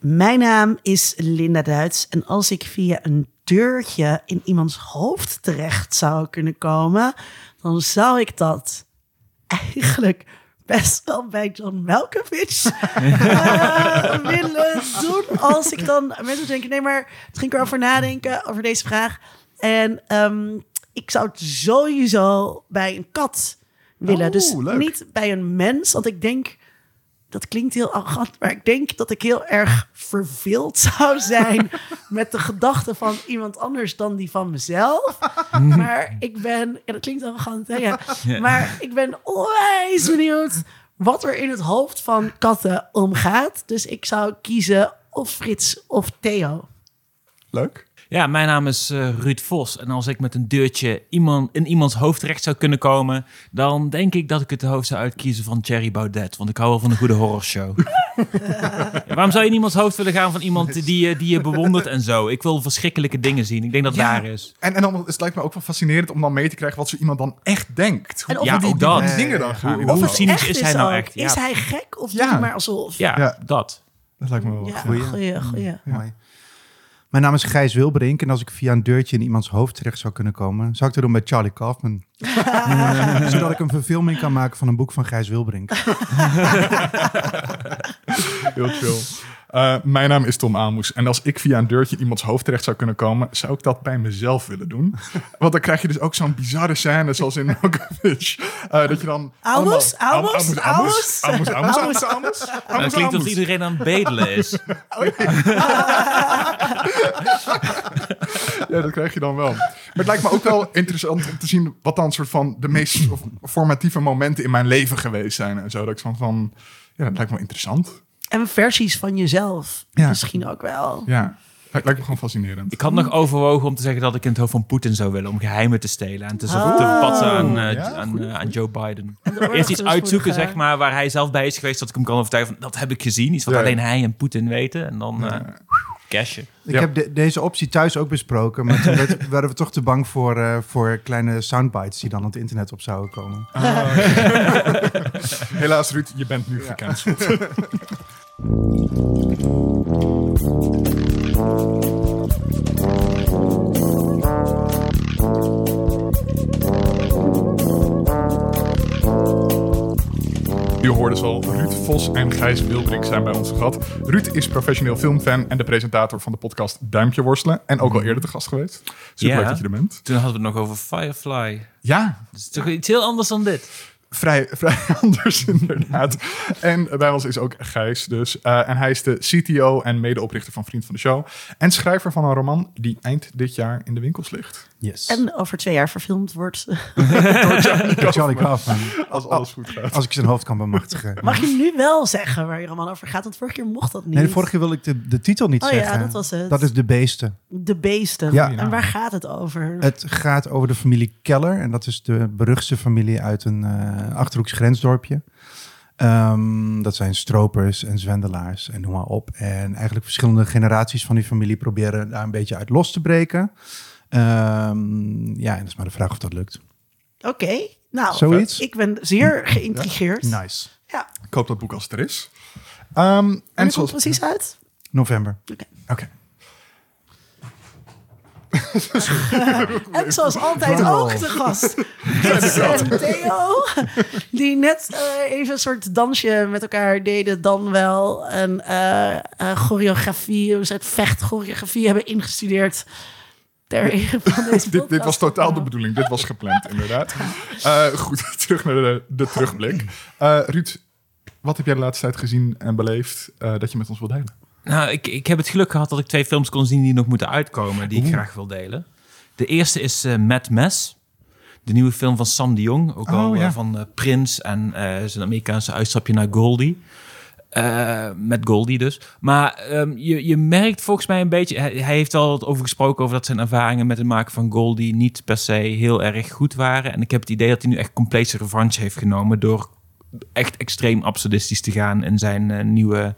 Mijn naam is Linda Duits en als ik via een deurtje in iemands hoofd terecht zou kunnen komen, dan zou ik dat eigenlijk best wel bij John Malkovich uh, willen doen. Als ik dan mensen denken, nee, maar het ging erover nadenken over deze vraag. En ehm, ik zou het sowieso bij een kat willen. Oh, dus leuk. niet bij een mens, want ik denk dat klinkt heel arrogant, maar ik denk dat ik heel erg verveeld zou zijn met de gedachten van iemand anders dan die van mezelf. Maar ik ben, ja, dat klinkt arrogant, hè? Ja. Maar ik ben onwijs benieuwd wat er in het hoofd van katten omgaat. Dus ik zou kiezen of Frits of Theo. Leuk. Ja, mijn naam is eh, Ruud Vos. En als ik met een deurtje iemand, in iemands hoofd terecht zou kunnen komen, dan denk ik dat ik het hoofd zou uitkiezen van Thierry Baudet. Want ik hou wel van een goede horrorshow. ja, waarom zou je in iemands hoofd willen gaan van iemand die, je- die je bewondert en zo? Ik wil verschrikkelijke dingen zien. Ik denk dat Ja. daar is. En, en dan, het lijkt me ook wel fascinerend om dan mee te krijgen wat zo iemand dan echt denkt. Hoe En of hoe het- die, dat. die dingen dan gaan. Hoe- hoe cynisch is hij nou ook. echt? Ja. Is hij gek of Ja. doet hij maar alsof? Ja, Ja. dat. Dat lijkt me wel Ja, goed. goeie, goeie. Mooi. Mijn naam is Gijs Wilbrink en als ik via een deurtje in iemands hoofd terecht zou kunnen komen, zou ik dat doen bij Charlie Kaufman. Zodat ik een verfilming kan maken van een boek van Gijs Wilbrink. Heel chill. Eh, mijn naam is Tom Aalmoes. En als ik via een deurtje in iemands hoofd terecht zou kunnen komen, zou ik dat bij mezelf willen doen. Want dan krijg je dus ook zo'n bizarre scène, zoals in Malkovich. eh dat je dan... Aalmoes, allemaal- Aalmoes, Aalmoes, Aalmoes, Aalmoes, Aalmoes. Aalmoes, Aalmoes, Nou, Aalmoes, het klinkt alsof iedereen aan het bedelen is. Ja, dat krijg je dan wel. Maar het lijkt me ook wel interessant om te zien wat dan soort van de meest formatieve momenten in mijn leven geweest zijn en zo. Dat ik van, van ja, dat lijkt me wel interessant. En versies van jezelf Ja. misschien ook wel. Ja, lijkt, lijkt me gewoon fascinerend. Ik had nog overwogen om te zeggen dat ik in het hoofd van Poetin zou willen. Om geheimen te stelen en te, te passen aan, eh, Ja, aan, eh, aan Joe Biden. Eerst iets uitzoeken, zeg maar, waar hij zelf bij is geweest. Dat ik hem kan overtuigen van, dat heb ik gezien. Iets wat Ja. alleen hij en Poetin weten. En dan eh cashen. Ik Ja. heb de- deze optie thuis ook besproken, maar toen werd- werden we toch te bang voor, eh, voor kleine soundbites die dan op het internet op zouden komen. Helaas, Ruud, je bent nu gecanceld. U hoorde ze al, Ruud Vos en Gijs Wilbrink zijn bij ons gast. Ruud is professioneel filmfan en de presentator van de podcast Duimpje Worstelen. En ook al eerder te gast geweest. Super leuk dat je er bent. Toen hadden we het nog over Firefly. Ja, Dat is toch iets heel anders dan dit. Vrij, vrij anders inderdaad. En bij ons is ook Gijs dus. Eh, en hij is de CTO en medeoprichter van Vriend van de Show. En schrijver van een roman die eind dit jaar in de winkels ligt. Yes. En over twee jaar verfilmd wordt. Charlie Kaufman. Als alles goed gaat. Als ik zijn hoofd kan bemachtigen. Mag je nu wel zeggen waar je roman over gaat? Want vorige keer mocht dat niet. Nee, de vorige keer wil ik de, de titel niet Oh ja, zeggen. dat was het. Dat is De Beesten. De beesten. Ja. En waar gaat het over? Het gaat over de familie Keller. En dat is de beruchtste familie uit een eh Achterhoeks grensdorpje. Ehm, dat zijn stropers en zwendelaars en noem maar op. En eigenlijk verschillende generaties van die familie proberen daar een beetje uit los te breken. Ehm, ja, en dat is maar de vraag of dat lukt. Oké, nou, Zoiets? ik ben zeer geïntrigeerd. Ja. Nice. Ik hoop dat boek als het er is. Ehm, en het komt precies uit? November. Oké. En zoals altijd ook de gast. Frits en Theo. Die net eh, even een soort dansje met elkaar deden. Dan wel een eh, eh, choreografie, hoe ze het vechtchoreografie hebben ingestudeerd. Dit, dit was totaal de bedoeling. Dit was gepland, inderdaad. Goed, terug naar de, de terugblik. Eh, Ruud, wat heb jij de laatste tijd gezien en beleefd dat je met ons wil delen? Nou, ik, ik heb het geluk gehad dat ik twee films kon zien die nog moeten uitkomen. Die ik graag wil delen. De eerste is eh Mad Mess. De nieuwe film van Sam de Jong. Ook Oh, al eh, ja. van eh, Prince en zijn Amerikaanse uitstapje naar Goldie. Met Goldie dus. Maar ehm, je, je merkt volgens mij een beetje... Hij, hij heeft al wat over gesproken over dat zijn ervaringen met het maken van Goldie niet per se heel erg goed waren. En ik heb het idee dat hij nu echt compleet zijn revanche heeft genomen door echt extreem absurdistisch te gaan in zijn nieuwe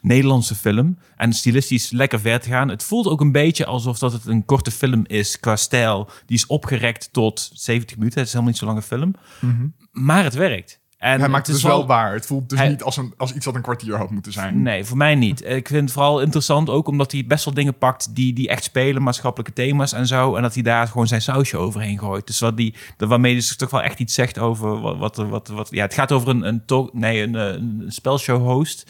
Nederlandse film. En stilistisch lekker ver te gaan. Het voelt ook een beetje alsof dat het een korte film is qua stijl. Die is opgerekt tot 70 minuten. Het is helemaal niet zo'n lange film. Maar het werkt. En Hij maakt het dus wel waar. Het voelt dus Hij- niet als, een, als iets wat een kwartier had moeten zijn. Nee, voor mij niet. Ik vind het vooral interessant ook omdat hij best wel dingen pakt die, die echt spelen, maatschappelijke thema's en zo. En dat hij daar gewoon zijn sausje overheen gooit. Dus wat die, dat waarmee dus toch wel echt iets zegt over wat. wat, wat, wat ja, het gaat over een, een, talk, nee, een, eh, een spelshow host.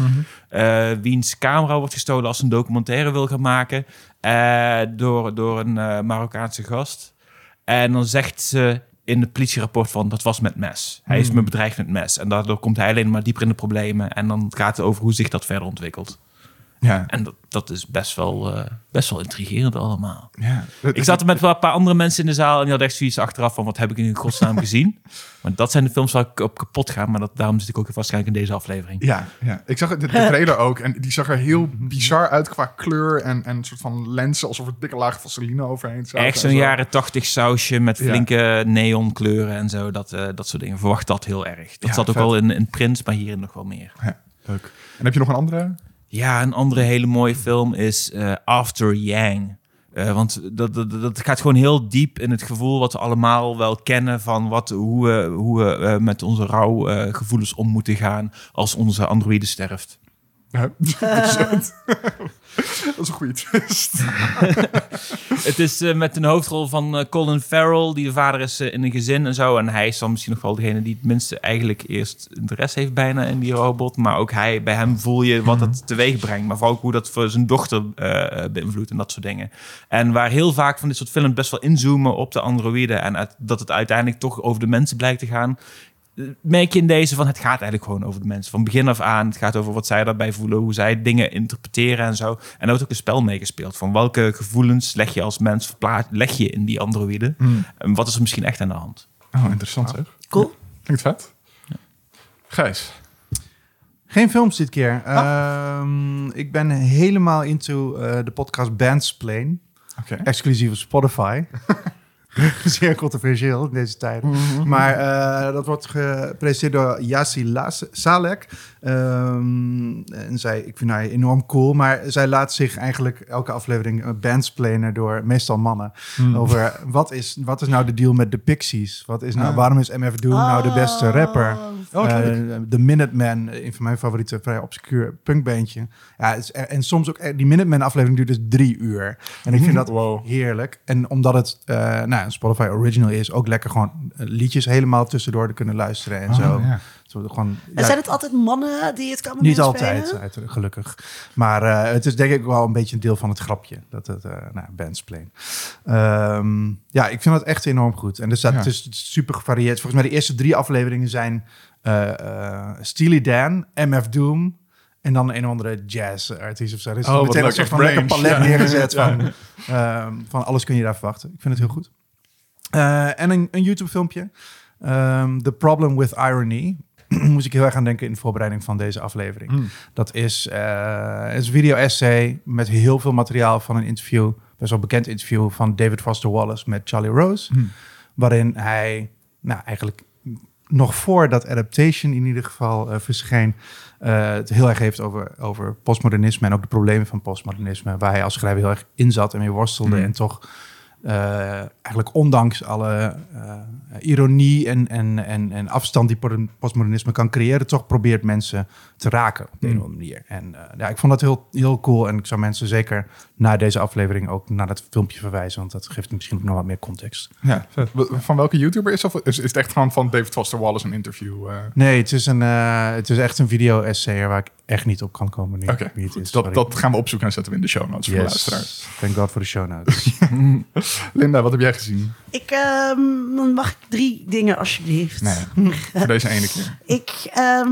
eh, wiens camera wordt gestolen als ze een documentaire wil gaan maken. eh, door, door een Marokkaanse gast. En dan zegt ze in het politierapport van dat was met mes. Hij is me bedreigd met mes. En daardoor komt hij alleen maar dieper in de problemen. En dan gaat het over hoe zich dat verder ontwikkelt. Ja. En dat, dat is best wel, eh, best wel intrigerend allemaal. ja. Ik zat er met wel een paar andere mensen in de zaal en die hadden echt zoiets achteraf van wat heb ik in godsnaam gezien. Maar dat zijn de films waar ik op kapot ga. Maar dat, daarom zit ik ook waarschijnlijk in deze aflevering. Ja, ja, ik zag de, de trailer ook. En die zag er heel bizar uit qua kleur en, en een soort van lenzen. Alsof er dikke lagen vaseline overheen zaten. Echt zo'n en zo. jaren tachtig sausje met Ja. flinke neonkleuren en zo. Dat, eh, dat soort dingen. Verwacht dat heel erg. Dat Ja, zat ook vet. al in, in Prins, maar hierin nog wel meer. Ja, leuk. En heb je nog een andere? Ja, een andere hele mooie film is eh, After Yang. Eh, want dat, dat, dat gaat gewoon heel diep in het gevoel wat we allemaal wel kennen van wat, hoe we, hoe we eh, met onze rouwgevoelens gevoelens om moeten gaan als onze androïde sterft. Ja, dat is een goede twist. Het is eh, met een hoofdrol van eh, Colin Farrell, die de vader is eh, in een gezin en zo. En hij is dan misschien nog wel degene die het minste eigenlijk eerst interesse heeft bijna in die robot. Maar ook hij, bij hem voel je wat het teweeg brengt. Maar vooral ook hoe dat voor zijn dochter eh, beïnvloedt en dat soort dingen. En waar heel vaak van dit soort films best wel inzoomen op de androïden. En uit- dat het uiteindelijk toch over de mensen blijkt te gaan. Merk je in deze van het gaat eigenlijk gewoon over de mensen. Van begin af aan. Het gaat over wat zij daarbij voelen. Hoe zij dingen interpreteren en zo. En er wordt ook een spel meegespeeld. Van welke gevoelens leg je als mens leg je in die androïden. En wat is er misschien echt aan de hand? Oh, interessant zeg. Cool. Klinkt vet. Gijs. Geen films dit keer. Ehm, ik ben helemaal into eh, de podcast Bandsplain. Oké. Exclusief op Spotify. Zeer controversieel in deze tijden. Maar eh, dat wordt gepresenteerd door Yassi Las- Salek. Ehm, en zij, ik vind haar enorm cool. Maar zij laat zich eigenlijk elke aflevering uh, bandsplainen door meestal mannen. Over wat is, wat is nou de deal met de Pixies? Wat is nou, Ah. Waarom is MF Doom nou de beste rapper? Oh. Eh, de Minutemen, een van mijn favoriete vrij obscuur punkbandje. Ja, is, en soms ook, eh, die Minutemen aflevering duurt dus drie uur. En ik vind dat Wow. heerlijk. En omdat het eh, nou, een Spotify original is, ook lekker gewoon eh, liedjes helemaal tussendoor te kunnen luisteren en Oh, zo. ja. zo gewoon, En ja, zijn het altijd mannen die het komen niet altijd, gelukkig. Maar eh, het is denk ik wel een beetje een deel van het grapje. Dat het, eh nou. Ehm, ja, ik vind dat echt enorm goed. En er staat, Ja. het is super gevarieerd. Volgens mij de eerste drie afleveringen zijn eh eh, Steely Dan, MF Doom... En dan een of andere jazz-artiest of zo. Dus Oh, wat meteen een soort van lekker range. palet Ja. neergezet Ja. van, ehm, van alles kun je daar verwachten. Ik vind het heel goed. Eh, en een, een YouTube-filmpje. Ehm, The Problem with Irony. Moest ik heel erg aan denken in de voorbereiding van deze aflevering. Hmm. Dat is, eh, is een video-essay met heel veel materiaal van een interview. Best wel bekend interview van David Foster Wallace met Charlie Rose. Hmm. Waarin hij, nou eigenlijk nog voor dat adaptation in ieder geval eh, verscheen, het heel erg heeft over, over postmodernisme en ook de problemen van postmodernisme, waar hij als schrijver heel erg in zat en mee worstelde Mm. en toch eigenlijk ondanks alle eh, ironie en, en, en, en afstand die po- postmodernisme kan creëren, toch probeert mensen te raken op een of andere manier. En eh, ja, ik vond dat heel, heel cool en ik zou mensen zeker na deze aflevering ook naar dat filmpje verwijzen, want dat geeft misschien ook nog wat meer context. Ja, Van welke YouTuber is het? Is, is het echt gewoon van David Foster Wallace een interview? eh? Nee, het is, een, eh, het is echt een video-essay waar ik echt niet op kan komen nu. Oké, dat, gaan we opzoeken en zetten we in de show notes voor de luisteraars. Thank God voor de show notes. Linda, wat heb jij gezien? Ik, ehm, mag ik drie dingen alsjeblieft. Nee, voor deze ene keer. Ik ehm,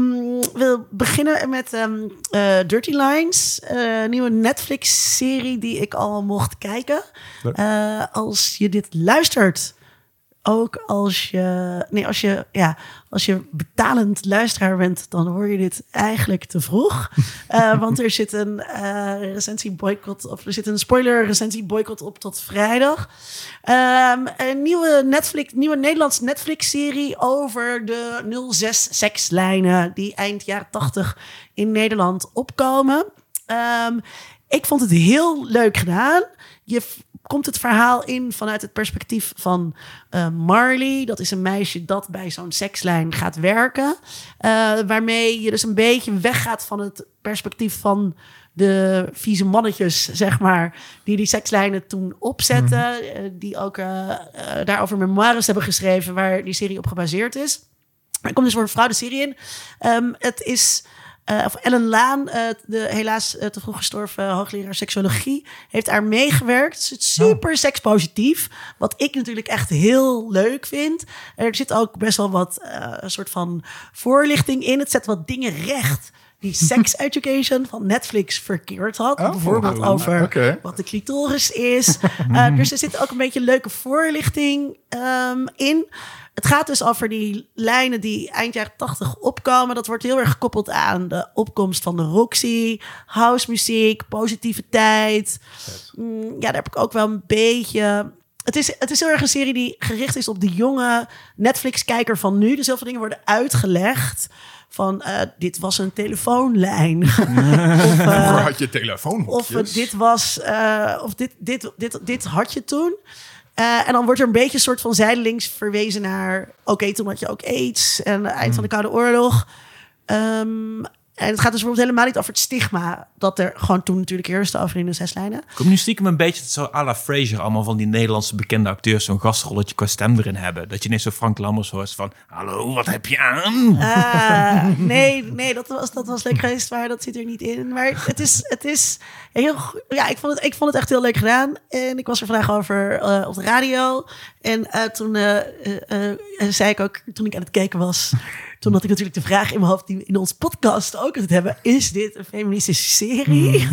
wil beginnen met ehm, eh, Dirty Lines, eh, nieuwe Netflix-serie die ik al mocht kijken. Eh, als je dit luistert, ook als je, nee, als je, ja, als je betalend luisteraar bent, dan hoor je dit eigenlijk te vroeg. Eh, want er zit een eh recensie boycott, of er zit een spoiler recensie boycott op tot vrijdag. Ehm, een nieuwe Netflix, nieuwe Nederlandse Netflix-serie over de 06 sekslijnen die eind jaren 80 in Nederland opkomen. Ehm, ik vond het heel leuk gedaan. Je komt het verhaal in vanuit het perspectief van eh, Marley. Dat is een meisje dat bij zo'n sekslijn gaat werken. Eh, waarmee je dus een beetje weggaat van het perspectief van de vieze mannetjes, zeg maar, die die sekslijnen toen opzetten. eh, die ook daarover memoires hebben geschreven waar die serie op gebaseerd is. Er komt dus voor een vrouw de serie in. Ehm, het is... eh, of Ellen Laan, eh, de helaas eh, te vroeg gestorven hoogleraar seksuologie, heeft daar meegewerkt. Het is super sekspositief. Wat ik natuurlijk echt heel leuk vind. Er zit ook best wel wat een soort van voorlichting in. Het zet wat dingen recht die Sex Education van Netflix verkeerd had. Oh, Bijvoorbeeld oh, over wat de clitoris is. Dus er zit ook een beetje leuke voorlichting ehm, in. Het gaat dus over die lijnen die eind jaren 80 opkomen. Dat wordt heel erg gekoppeld aan de opkomst van de Roxy, housemuziek, positiviteit. Mm, ja, daar heb ik ook wel een beetje. Het is, het is heel erg een serie die gericht is op de jonge Netflix-kijker van nu. Dus heel veel dingen worden uitgelegd. Van eh, dit was een telefoonlijn. of, eh, had je of telefoonhokjes. eh, dit was, of dit, dit, dit, dit had je toen. Eh, en dan wordt er een beetje een soort van zijdelings verwezen naar... oké, toen had je ook aids en het eind van de Koude Oorlog. Ehm, en het gaat dus bijvoorbeeld helemaal niet over het stigma... dat er gewoon toen natuurlijk heerste over in de zes lijnen. Komt nu stiekem een beetje zo à la Fraser, allemaal van die Nederlandse bekende acteurs zo'n gastrolletje qua stem erin hebben. Dat je ineens zo Frank Lammers hoort van, hallo, wat heb je aan? Ah, nee, nee dat, was, dat was leuk geweest, maar dat zit er niet in. Maar het is, het is heel goed. Ja, ik vond, het, ik vond het echt heel leuk gedaan. En ik was er vandaag over eh, op de radio. En eh, toen eh, zei ik ook, toen ik aan het kijken was... Toen had ik natuurlijk de vraag in mijn hoofd die we in ons podcast ook het hebben. Is dit een feministische serie?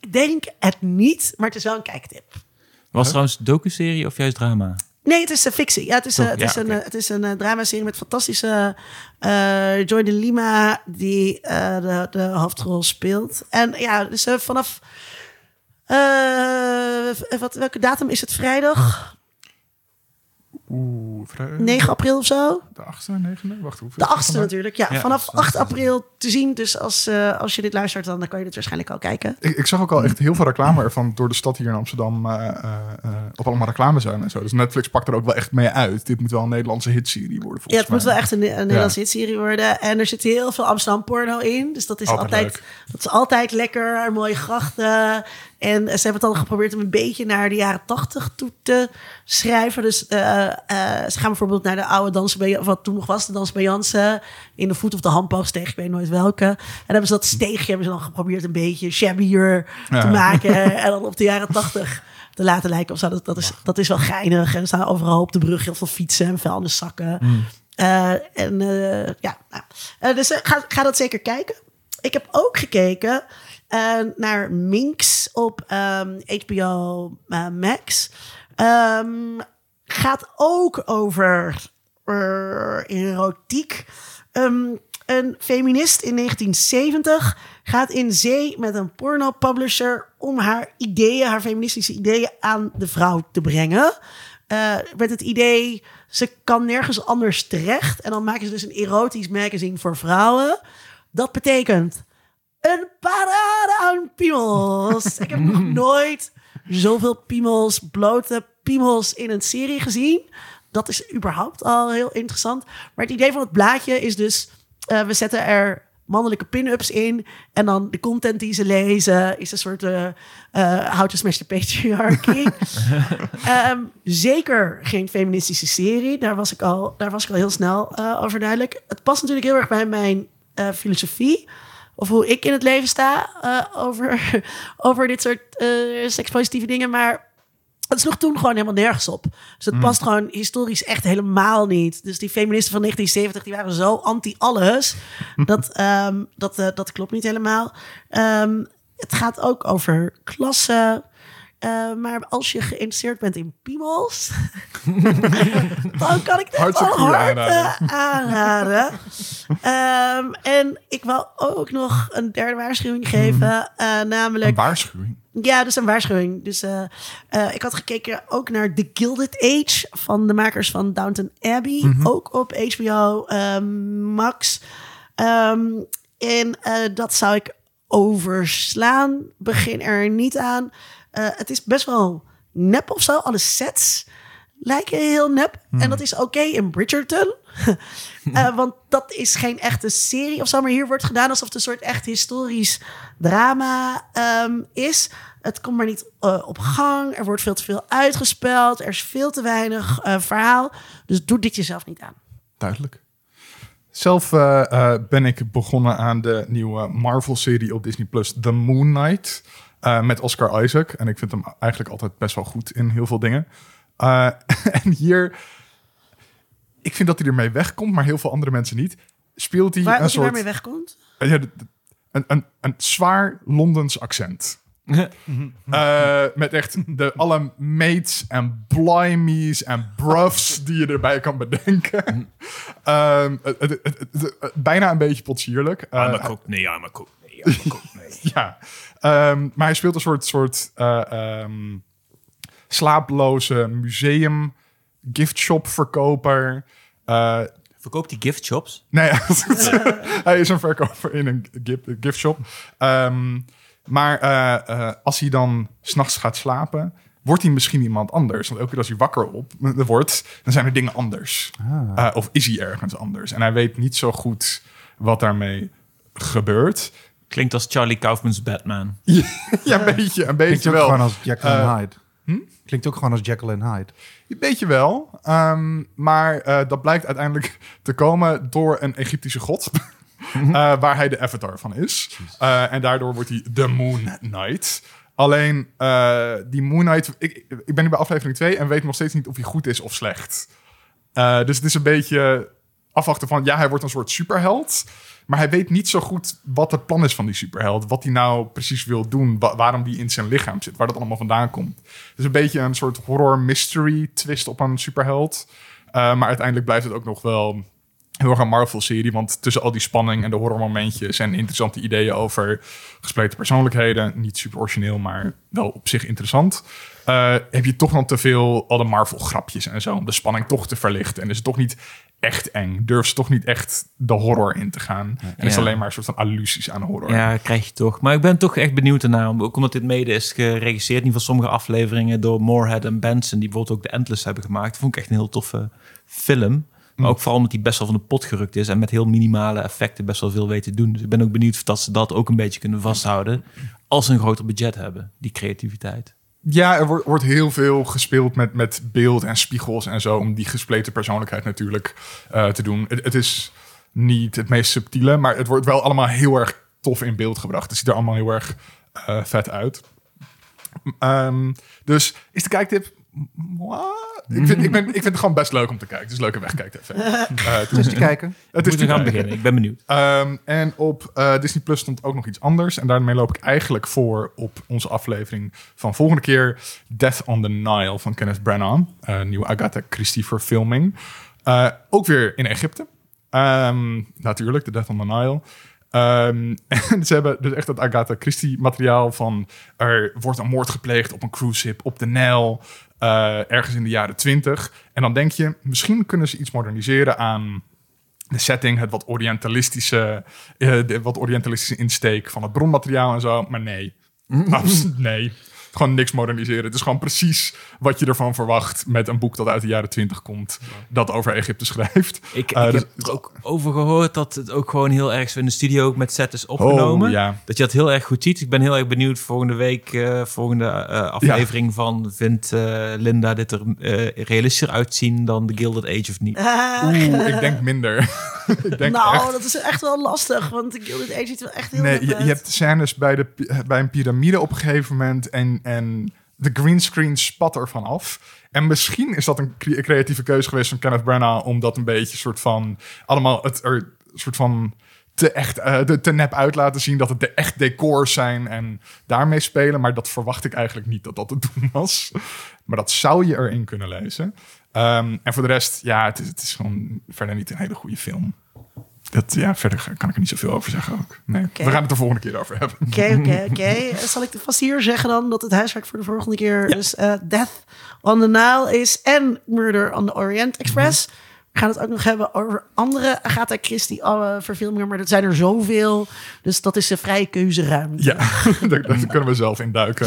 ik denk het niet, maar het is wel een kijktip. Was trouwens docu-serie of juist drama? Nee, het is een fictie. Ja, het is, eh, het ja, is een, eh, het is een eh, dramaserie met fantastische eh, Joy de Lima die eh, de, de hoofdrol speelt. En ja, dus eh, vanaf eh, wat, welke datum is het? Vrijdag? Oeh, vrij- 9 april of zo? De 8e, 9e? Wacht, hoeveel? De 8e natuurlijk. Ja, Ja, vanaf dat is 8 april te zien. Dus als, eh, als je dit luistert, dan kan je dit waarschijnlijk al kijken. Ik, ik zag ook al echt heel veel reclame ervan door de stad hier in Amsterdam. eh, op allemaal reclame zijn en zo. Dus Netflix pakt er ook wel echt mee uit. Dit moet wel een Nederlandse hitserie worden. Ja, Volgens het moet wel echt een, een Nederlandse hitserie worden. En er zit heel veel Amsterdam porno in. Dus dat is Altijd dat is altijd lekker. Mooie grachten. En ze hebben het dan geprobeerd om een beetje naar de jaren tachtig toe te schrijven. Dus eh, eh, ze gaan bijvoorbeeld naar de oude dansen bij, of wat toen nog was, de dans bij Jansen. In de voet of de handboogsteeg, ik weet nooit welke. En dan hebben ze dat steegje hebben ze dan geprobeerd een beetje shabbier te maken. en dan op de jaren tachtig te laten lijken of zo. Dat, dat, is, dat is wel geinig. En er staan overal op de brug heel veel fietsen en vuilniszakken. Eh, en eh, ja, nou, dus ga, ga dat zeker kijken. Ik heb ook gekeken eh, naar Minx op ehm, HBO eh, Max. Ehm, gaat ook over eh, erotiek. Ehm, een feminist in 1970 gaat in zee met een porno-publisher om haar ideeën, haar feministische ideeën aan de vrouw te brengen. Met het idee, ze kan nergens anders terecht. En dan maken ze dus een erotisch magazine voor vrouwen. Dat betekent een parade aan piemels. Ik heb nog nooit zoveel piemels, blote piemels in een serie gezien. Dat is überhaupt al heel interessant. Maar het idee van het blaadje is dus... eh, we zetten er mannelijke pin-ups in. En dan de content die ze lezen is een soort... how to smash the patriarchy. Ehm, zeker geen feministische serie. Daar was ik al, daar was ik al heel snel over duidelijk. Het past natuurlijk heel erg bij mijn filosofie. Of hoe ik in het leven sta eh, over, over dit soort eh sekspositieve dingen. Maar het sloeg toen gewoon helemaal nergens op. Dus het past gewoon historisch echt helemaal niet. Dus die feministen van 1970 die waren zo anti-alles. dat, ehm, dat, eh, dat klopt niet helemaal. Ehm, het gaat ook over klasse. Eh, maar als je geïnteresseerd bent in piemels, dan kan ik dit Hartstikke wel hard eh, aanraden. Ehm, en ik wil ook nog een derde waarschuwing geven. eh, namelijk Een waarschuwing. ja, dus een waarschuwing. Dus ik had gekeken ook naar The Gilded Age van de makers van Downton Abbey. Ook op HBO ehm, Max. Ehm, en dat zou ik overslaan. Begin er niet aan. Eh, het is best wel nep of zo. Alle sets lijken heel nep. En dat is oké in Bridgerton. Eh, want dat is geen echte serie of zo. Maar hier wordt gedaan alsof het een soort echt historisch drama ehm, is. Het komt maar niet eh, op gang. Er wordt veel te veel uitgespeld. Er is veel te weinig verhaal. Dus doe dit jezelf niet aan. Duidelijk. Zelf ben ik begonnen aan de nieuwe Marvel-serie op Disney Plus, The Moon Knight, eh, met Oscar Isaac. En ik vind hem eigenlijk altijd best wel goed in heel veel dingen. Eh, en hier, ik vind dat hij ermee wegkomt, maar heel veel andere mensen niet. Speelt hij Waar een als je soort daarmee wegkomt? Eh, ja, een, een, een zwaar Londens accent. Eh, met echt de, alle mates en blimies en bruffs die je erbij kan bedenken. Ehm, het, het- het- het- het- bijna een beetje potsierlijk. I'm a cook. Nee, I'm a cook. Nee, I'm a cook. Nee. ja. Ehm, maar hij speelt een soort, soort eh, ehm, slaaploze museum giftshop verkoper. Eh, Verkoopt die gift shops? Nee, hij is een verkoper in een gift, giftshop. Ehm, maar eh, eh, als hij dan s'nachts gaat slapen, wordt hij misschien iemand anders. Want elke keer als hij wakker op wordt, dan zijn er dingen anders. Eh, of is hij ergens anders. En hij weet niet zo goed wat daarmee gebeurt. Klinkt als Charlie Kaufman's Batman. ja, een beetje, een Klinkt beetje ook wel. gewoon als Jekyll Eh, and Hyde. Klinkt ook gewoon als Jekyll and Hyde. Een beetje wel. Ehm, maar eh, dat blijkt uiteindelijk te komen door een Egyptische god. eh, waar hij de avatar van is. Eh, en daardoor wordt hij de Moon Knight. Alleen eh, die Moon Knight... Ik, ik ben nu bij aflevering 2 en weet nog steeds niet of hij goed is of slecht. Eh, dus het is een beetje afwachten van... Ja, hij wordt een soort superheld. Maar hij weet niet zo goed wat het plan is van die superheld. Wat hij nou precies wil doen. wa- waarom die in zijn lichaam zit. Waar dat allemaal vandaan komt. Het is een beetje een soort horror mystery twist op een superheld. Eh, maar uiteindelijk blijft het ook nog wel heel erg een Marvel-serie. Want tussen al die spanning en de horrormomentjes... en interessante ideeën over gespleten persoonlijkheden... niet super origineel, maar wel op zich interessant... eh, heb je toch nog te veel alle Marvel-grapjes en zo... om de spanning toch te verlichten. En is het toch niet echt eng. Durf ze toch niet echt de horror in te gaan. En is alleen maar een soort van allusies aan horror. Ja, krijg je toch. Maar ik ben toch echt benieuwd ernaar. Ook omdat dit mede is geregisseerd. In ieder geval sommige afleveringen door Moorhead en Benson. Die bijvoorbeeld ook de Endless hebben gemaakt. Vond ik echt een heel toffe film. Maar ook vooral omdat die best wel van de pot gerukt is. En met heel minimale effecten best wel veel weet te doen. Dus ik ben ook benieuwd of dat ze dat ook een beetje kunnen vasthouden. Als ze een groter budget hebben. Die creativiteit. Ja, er wordt, heel veel gespeeld met, met beeld en spiegels en zo. Om die gespleten persoonlijkheid natuurlijk eh, te doen. Het, het is niet het meest subtiele, maar het wordt wel allemaal heel erg tof in beeld gebracht. Het ziet er allemaal heel erg eh, vet uit. Ehm, dus is de kijktip... Ik vind, ik, ben, ik vind het gewoon best leuk om te kijken. Het is leuke wegkijktip. Uh, het is, te kijken. het is te gaan beginnen. Ik ben benieuwd. Ehm, en op eh, Disney Plus stond ook nog iets anders. En daarmee loop ik eigenlijk voor op onze aflevering van volgende keer. Death on the Nile van Kenneth Branagh. Eh, nieuwe Agatha Christie verfilming. Eh, ook weer in Egypte. Ehm, natuurlijk, de Death on the Nile. Ehm, en ze hebben dus echt dat Agatha Christie materiaal van... er wordt een moord gepleegd op een cruise ship op de Nijl... eh, ergens in de jaren twintig. En dan denk je, misschien kunnen ze iets moderniseren aan de setting, het wat orientalistische, eh, de wat orientalistische insteek van het bronmateriaal en zo. Maar nee, absoluut nee. Gewoon niks moderniseren. Het is gewoon precies wat je ervan verwacht met een boek dat uit de jaren twintig komt, dat over Egypte schrijft. Ik, Eh, ik dus- heb er ook over gehoord dat het ook gewoon heel erg zo in de studio ook met set is opgenomen. Oh, ja. Dat je dat heel erg goed ziet. Ik ben heel erg benieuwd volgende week, eh, volgende eh, aflevering van... vindt eh, Linda dit er eh, realistischer uitzien dan The Gilded Age of niet? Oeh, ik denk minder. ik denk nou, echt. dat is echt wel lastig, want de Gilded Age ziet wel echt heel Nee, je, hebt scènes bij, de, bij een piramide op een gegeven moment en, en de greenscreen spat er van af. En misschien is dat een cre- creatieve keuze geweest van Kenneth Branagh om dat een beetje soort van allemaal het er soort van te echt eh, te, te nep uit laten zien dat het de echt decors zijn en daarmee spelen. Maar dat verwacht ik eigenlijk niet dat dat te doen was. Maar dat zou je erin kunnen lezen. Ehm, en voor de rest, ja, het is, het is gewoon verder niet een hele goede film. Dat, ja, verder kan ik er niet zoveel over zeggen ook. Nee, we gaan het er volgende keer over hebben. Oké, oké, oké. Zal ik vast hier zeggen dan dat het huiswerk voor de volgende keer dus eh, Death on the Nile is en Murder on the Orient Express. We gaan het ook nog hebben over andere Agatha Christie uh, verfilmingen. Maar dat zijn er zoveel. Dus dat is een vrije keuzeruimte. Ja, daar, daar kunnen we zelf in duiken.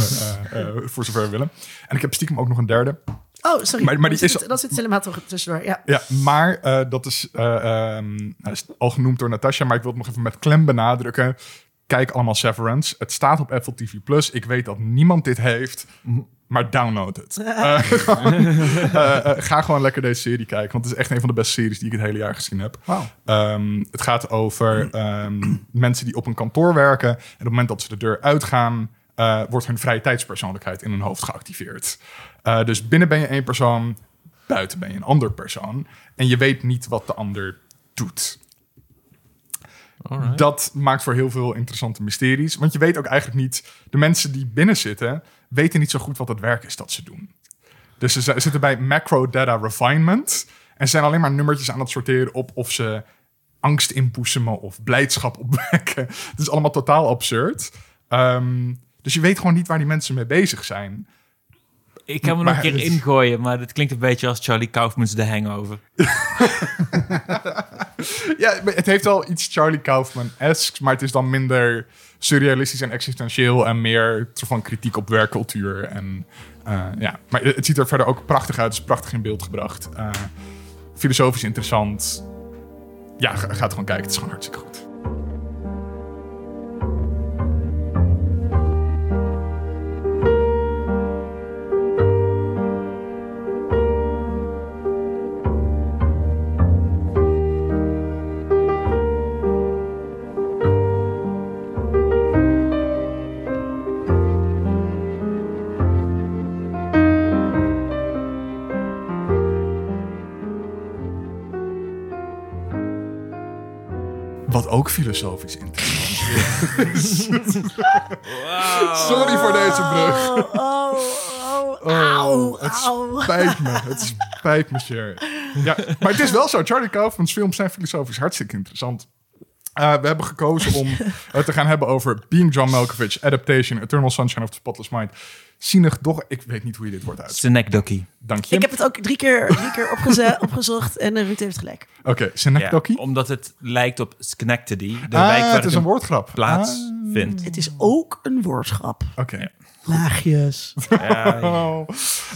uh, uh, voor zover we willen. En ik heb stiekem ook nog een derde. Oh, sorry. Maar, maar die dat, is, zit, dat zit helemaal toch tussendoor. Ja, ja maar uh, dat is, uh, um, is al genoemd door Natasha, maar ik wil het nog even met klem benadrukken. Kijk allemaal Severance. Het staat op Apple TV Plus. Ik weet dat niemand dit heeft, maar download het. uh, ga gewoon lekker deze serie kijken, want het is echt een van de beste series die ik het hele jaar gezien heb. Wow. Um, het gaat over um, mensen die op een kantoor werken en op het moment dat ze de deur uitgaan, uh, wordt hun vrije tijdspersoonlijkheid in hun hoofd geactiveerd. Uh, dus binnen ben je één persoon, buiten ben je een ander persoon. En je weet niet wat de ander doet. Alright. Dat maakt voor heel veel interessante mysteries. Want je weet ook eigenlijk niet... De mensen die binnen zitten, weten niet zo goed wat het werk is dat ze doen. Dus ze zitten bij macro data refinement... en zijn alleen maar nummertjes aan het sorteren op of ze angst inboezemen of blijdschap opwekken. Het is allemaal totaal absurd. Um, dus je weet gewoon niet waar die mensen mee bezig zijn. Ik kan me nog een keer ingooien, maar dat klinkt een beetje als Charlie Kaufman's The Hangover. ja, het heeft wel iets Charlie Kaufman-esks, maar het is dan minder surrealistisch en existentieel en meer van kritiek op werkcultuur. En, uh, ja. Maar het ziet er verder ook prachtig uit, het is prachtig in beeld gebracht. Uh, filosofisch interessant. Ja, ga, ga het gewoon kijken, het is gewoon hartstikke goed. Ook filosofisch interessant is. wow. Sorry voor deze brug. Oh, oh, oh, au, het au. spijt me. Het spijt me, Sher. Ja, maar het is wel zo. Charlie Kaufman's films zijn filosofisch hartstikke interessant. Uh, we hebben gekozen om het te gaan hebben over Being John Malkovich, Adaptation, Eternal Sunshine of the Spotless Mind. Toch, ik weet niet hoe je dit wordt uit. Synecdoche. Dank je. Ik heb het ook drie keer, drie keer opgeze- opgezocht en uh, Ruud heeft gelijk. Oké, okay, Synecdoche. Ja, omdat het lijkt op Schenectady, de ah, wijk waar het is een woordgrap. plaatsvindt. Ah. Het is ook een woordschap. Oké. Okay. Ja. Laagjes. Ja,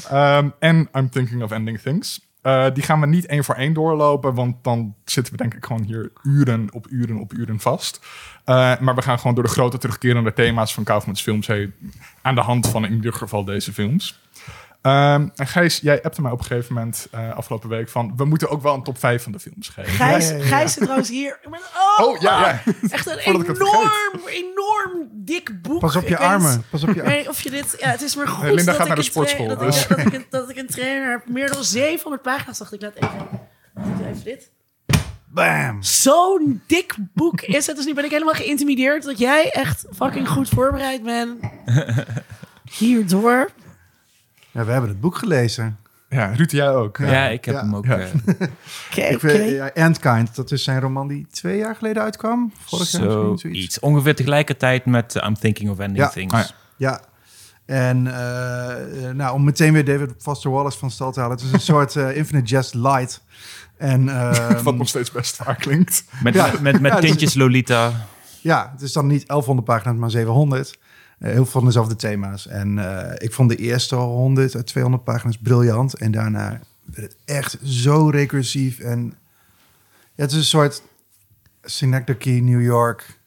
ja. um, en I'm thinking of ending things. Uh, die gaan we niet één voor één doorlopen, want dan zitten we denk ik gewoon hier uren op uren op uren vast. Uh, maar we gaan gewoon door de grote terugkerende thema's van Kaufmans films heen, aan de hand van in ieder geval deze films. Um, en Gijs, jij appte mij op een gegeven moment uh, afgelopen week van... we moeten ook wel een top 5 van de films geven. Gijs, Ja, ja, ja. Gijs zit trouwens hier. Oh, Oh, ja, ja. Echt een enorm, enorm dik boek. Pas op je Ik weet armen. Pas op je armen. Of je dit, ja, het is maar goed Linda dat, gaat ik naar de sportschool, dat, dus. ik, dat, ik, een- dat ik een trainer heb. Meer dan 700 pagina's dacht ik, laat even, even dit. Bam. Zo'n dik boek is het. Dus nu ben ik helemaal geïntimideerd dat jij echt fucking goed voorbereid bent. Hierdoor. Ja, we hebben het boek gelezen. Ja, Ruud, jij ook. Ja, ik heb Ja. hem ook. Ja. eh, ja, Endkind, dat is zijn roman die twee jaar geleden uitkwam. Vorig jaar misschien Zoiets. zoiets. Ongeveer tegelijkertijd met uh, I'm Thinking of Ending Ja. Things. Ah, ja. Ja. En eh, eh, nou, om meteen weer David Foster Wallace van stal te halen. Het is een soort eh, Infinite Jest Light. En ehm, Wat nog steeds best vaak klinkt. Met, Ja. met, met Ja, dus- tintjes Lolita. ja, het is dan niet 1100 pagina's, maar 700. Eh, heel veel van dezelfde thema's. En eh, ik vond de eerste 100 uit 200 pagina's briljant. En daarna werd het echt zo recursief. En ja, het is een soort Synecdoche New York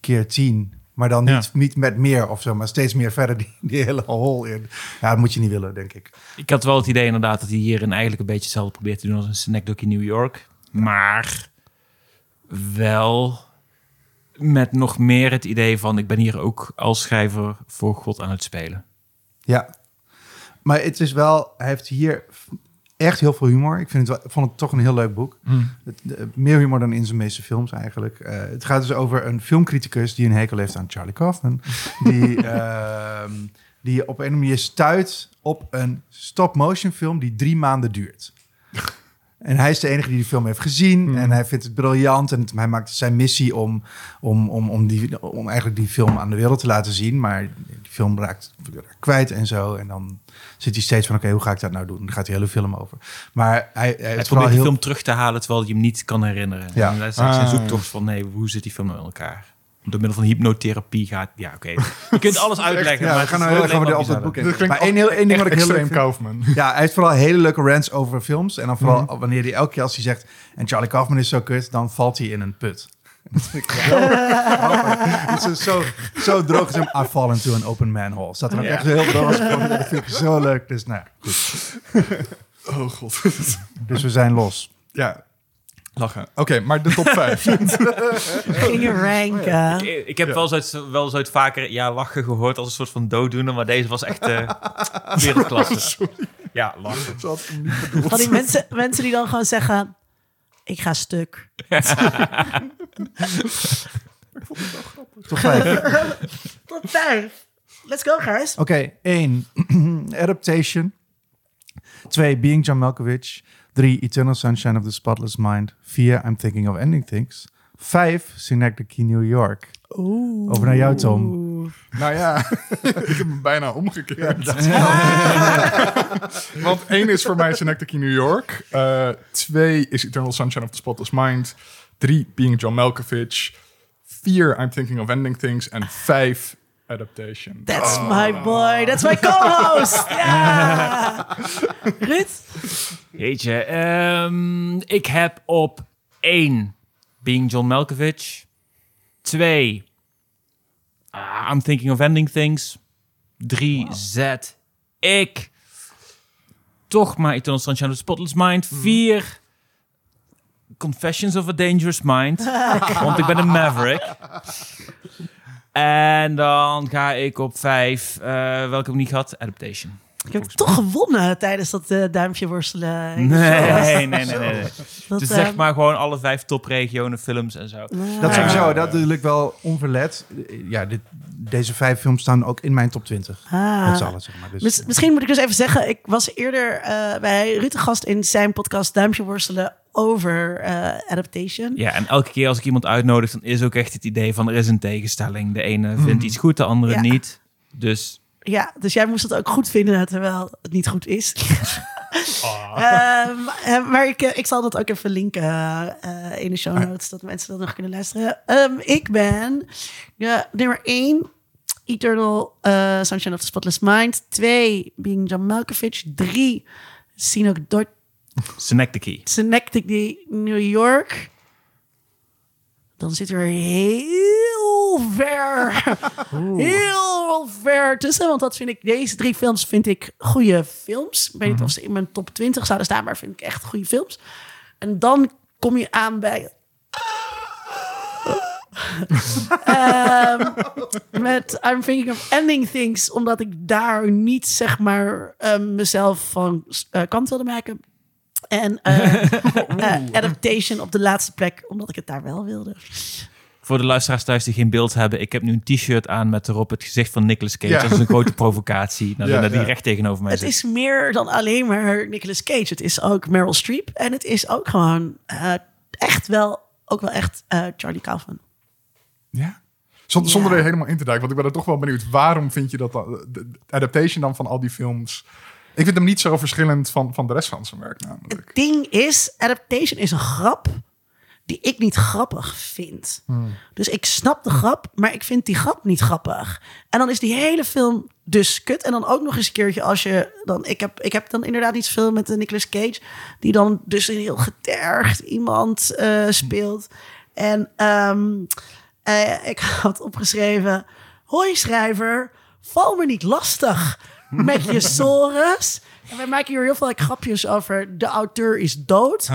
keer 10. Maar dan niet, niet met meer of zo, maar steeds meer verder die, die hele hol in. Ja, dat moet je niet willen, denk ik. Ik had wel het idee inderdaad dat hij hierin eigenlijk een beetje hetzelfde probeert te doen als een Synecdoche New York. Maar wel met nog meer het idee van ik ben hier ook als schrijver voor God aan het spelen. Ja. Maar het is wel, hij heeft hier echt heel veel humor. Ik vind het wel, vond het toch een heel leuk boek. Het, de- meer humor dan in zijn meeste films eigenlijk. Eh, het gaat dus over een filmcriticus die een hekel heeft aan Charlie Kaufman. Die, ehm, die op een of andere manier stuit op een stop-motion film die drie maanden duurt. En hij is de enige die die film heeft gezien. En hij vindt het briljant. En het- hij maakt zijn missie om, om, om, om, die, om eigenlijk die film aan de wereld te laten zien. Maar die film raakt kwijt en zo. En dan zit hij steeds van, oké, hoe ga ik dat nou doen? Dan gaat hij hele film over. Maar hij, hij Hij probeert die heel... film terug te halen terwijl je hem niet kan herinneren. Ja. En dat is eigenlijk zijn Ah. zoektocht van, nee, hoe zit die film nou in elkaar? Door middel van hypnotherapie gaat... Ja, oké. Je kunt alles uitleggen. Ja, maar we gaan nou is heel erg wel over, de, het boek in. Maar één, heel, één ding wat ik heel leuk. Kaufman. Ja, hij heeft vooral hele leuke rants over films. En dan vooral Mhm. wanneer hij elke keer als hij zegt... en Charlie Kaufman is zo kut, dan valt hij in een put. Het is zo, zo droog. Is hem, I fall into an open manhole. Staat er ook Ja. echt heel droog. Dat vind ik zo leuk. Dus nou goed. Oh god. Dus we zijn los. ja, lachen. Oké, maar de top 5. Gingen ranken. Ik, ik heb Ja. wel, eens uit, wel eens uit vaker ja, lachen gehoord als een soort van dooddoener. Maar deze was echt eh wereldklasse. Ja, lachen. Ik hem niet bedoeld. Van die mensen, mensen die dan gewoon zeggen... Ik ga stuk. Top vijf. Tot vijf. Let's go, guys. Oké, één. Adaptation. Twee, Being John Malkovich. Drie, Eternal Sunshine of the Spotless Mind. Vier, I'm Thinking of Ending Things. Vijf, Synecdoche, New York. Oeh. Over naar jou, Tom. Nou ja, ik heb hem bijna omgekeerd. Want één is voor mij Synecdoche New York. Eh, twee is Eternal Sunshine of the Spotless Mind. Drie, Being John Malkovich. Vier, I'm Thinking of Ending Things. En vijf, Adaptation. That's my boy. That's my co-host. Ja. Ruud? Jeetje, ehm, ik heb op één Being John Malkovich. Twee, ah, I'm Thinking of Ending Things. Drie, zet ik toch maar Eternal Sunshine of the Spotless Mind. Vier, Confessions of a Dangerous Mind. want ik ben een maverick. En dan ga ik op vijf, eh, welke heb ik niet gehad? Adaptation. Ik heb toch gewonnen tijdens dat eh, duimpje worstelen. Nee, nee, nee, nee. nee. Dat, Dus eh, zeg maar gewoon alle vijf topregionen films en zo. nou, Dat sowieso, dat natuurlijk wel onverlet. Ja, dit, deze vijf films staan ook in mijn top 20. ah. Met z'n allen, zeg maar. Dus, Mis- misschien moet ik dus even zeggen, ik was eerder eh, bij Ruud de gast in zijn podcast Duimpje Worstelen over eh, adaptation. Ja, en elke keer als ik iemand uitnodig, dan is ook echt het idee van er is een tegenstelling. De ene vindt iets goed, de andere Ja. niet. Dus Ja, dus jij moest het ook goed vinden, terwijl het niet goed is. Ehm, eh, maar ik, eh, ik zal dat ook even linken eh, in de show notes, dat mensen dat nog kunnen luisteren. Ehm, ik ben ja, nummer 1, Eternal eh, Sunshine of the Spotless Mind. 2, Being John Malkovich. 3, Synecdoche Synecdoche. Synecdoche, New York. Dan zit er heel ver, heel ver tussen. Want dat vind ik, deze drie films vind ik goede films. Ik weet niet of ze in mijn top 20 zouden staan, maar vind ik echt goede films. En dan kom je aan bij... Ehm, met I'm Thinking of Ending Things, omdat ik daar niet zeg maar eh, mezelf van eh, kant wilde maken. En eh, eh, Adaptation op de laatste plek, omdat ik het daar wel wilde. Voor de luisteraars thuis die geen beeld hebben, ik heb nu een t-shirt aan met erop het gezicht van Nicolas Cage. Ja. Dat is een grote provocatie. Nou, Ja, dat die ja. recht tegenover mij Het zit. is meer dan alleen maar Nicolas Cage. Het is ook Meryl Streep. En het is ook gewoon eh, echt wel, ook wel echt eh, Charlie Kaufman. Ja? Zonder, Ja. zonder er helemaal in te duiken. Want ik ben er toch wel benieuwd. Waarom vind je dat dan, de de adaptation dan van al die films... Ik vind hem niet zo verschillend van, van de rest van zijn werk namelijk. Het ding is, Adaptation is een grap die ik niet grappig vind. Dus ik snap de grap, maar ik vind die grap niet grappig. En dan is die hele film dus kut. En dan ook nog eens een keertje als je dan... Ik heb, ik heb dan inderdaad niet zoveel met de Nicolas Cage... die dan dus een heel getergd iemand eh, speelt. En ehm, eh, ik had opgeschreven... Hoi schrijver, val me niet lastig met je sores. En wij maken hier heel veel grapjes over... de auteur is dood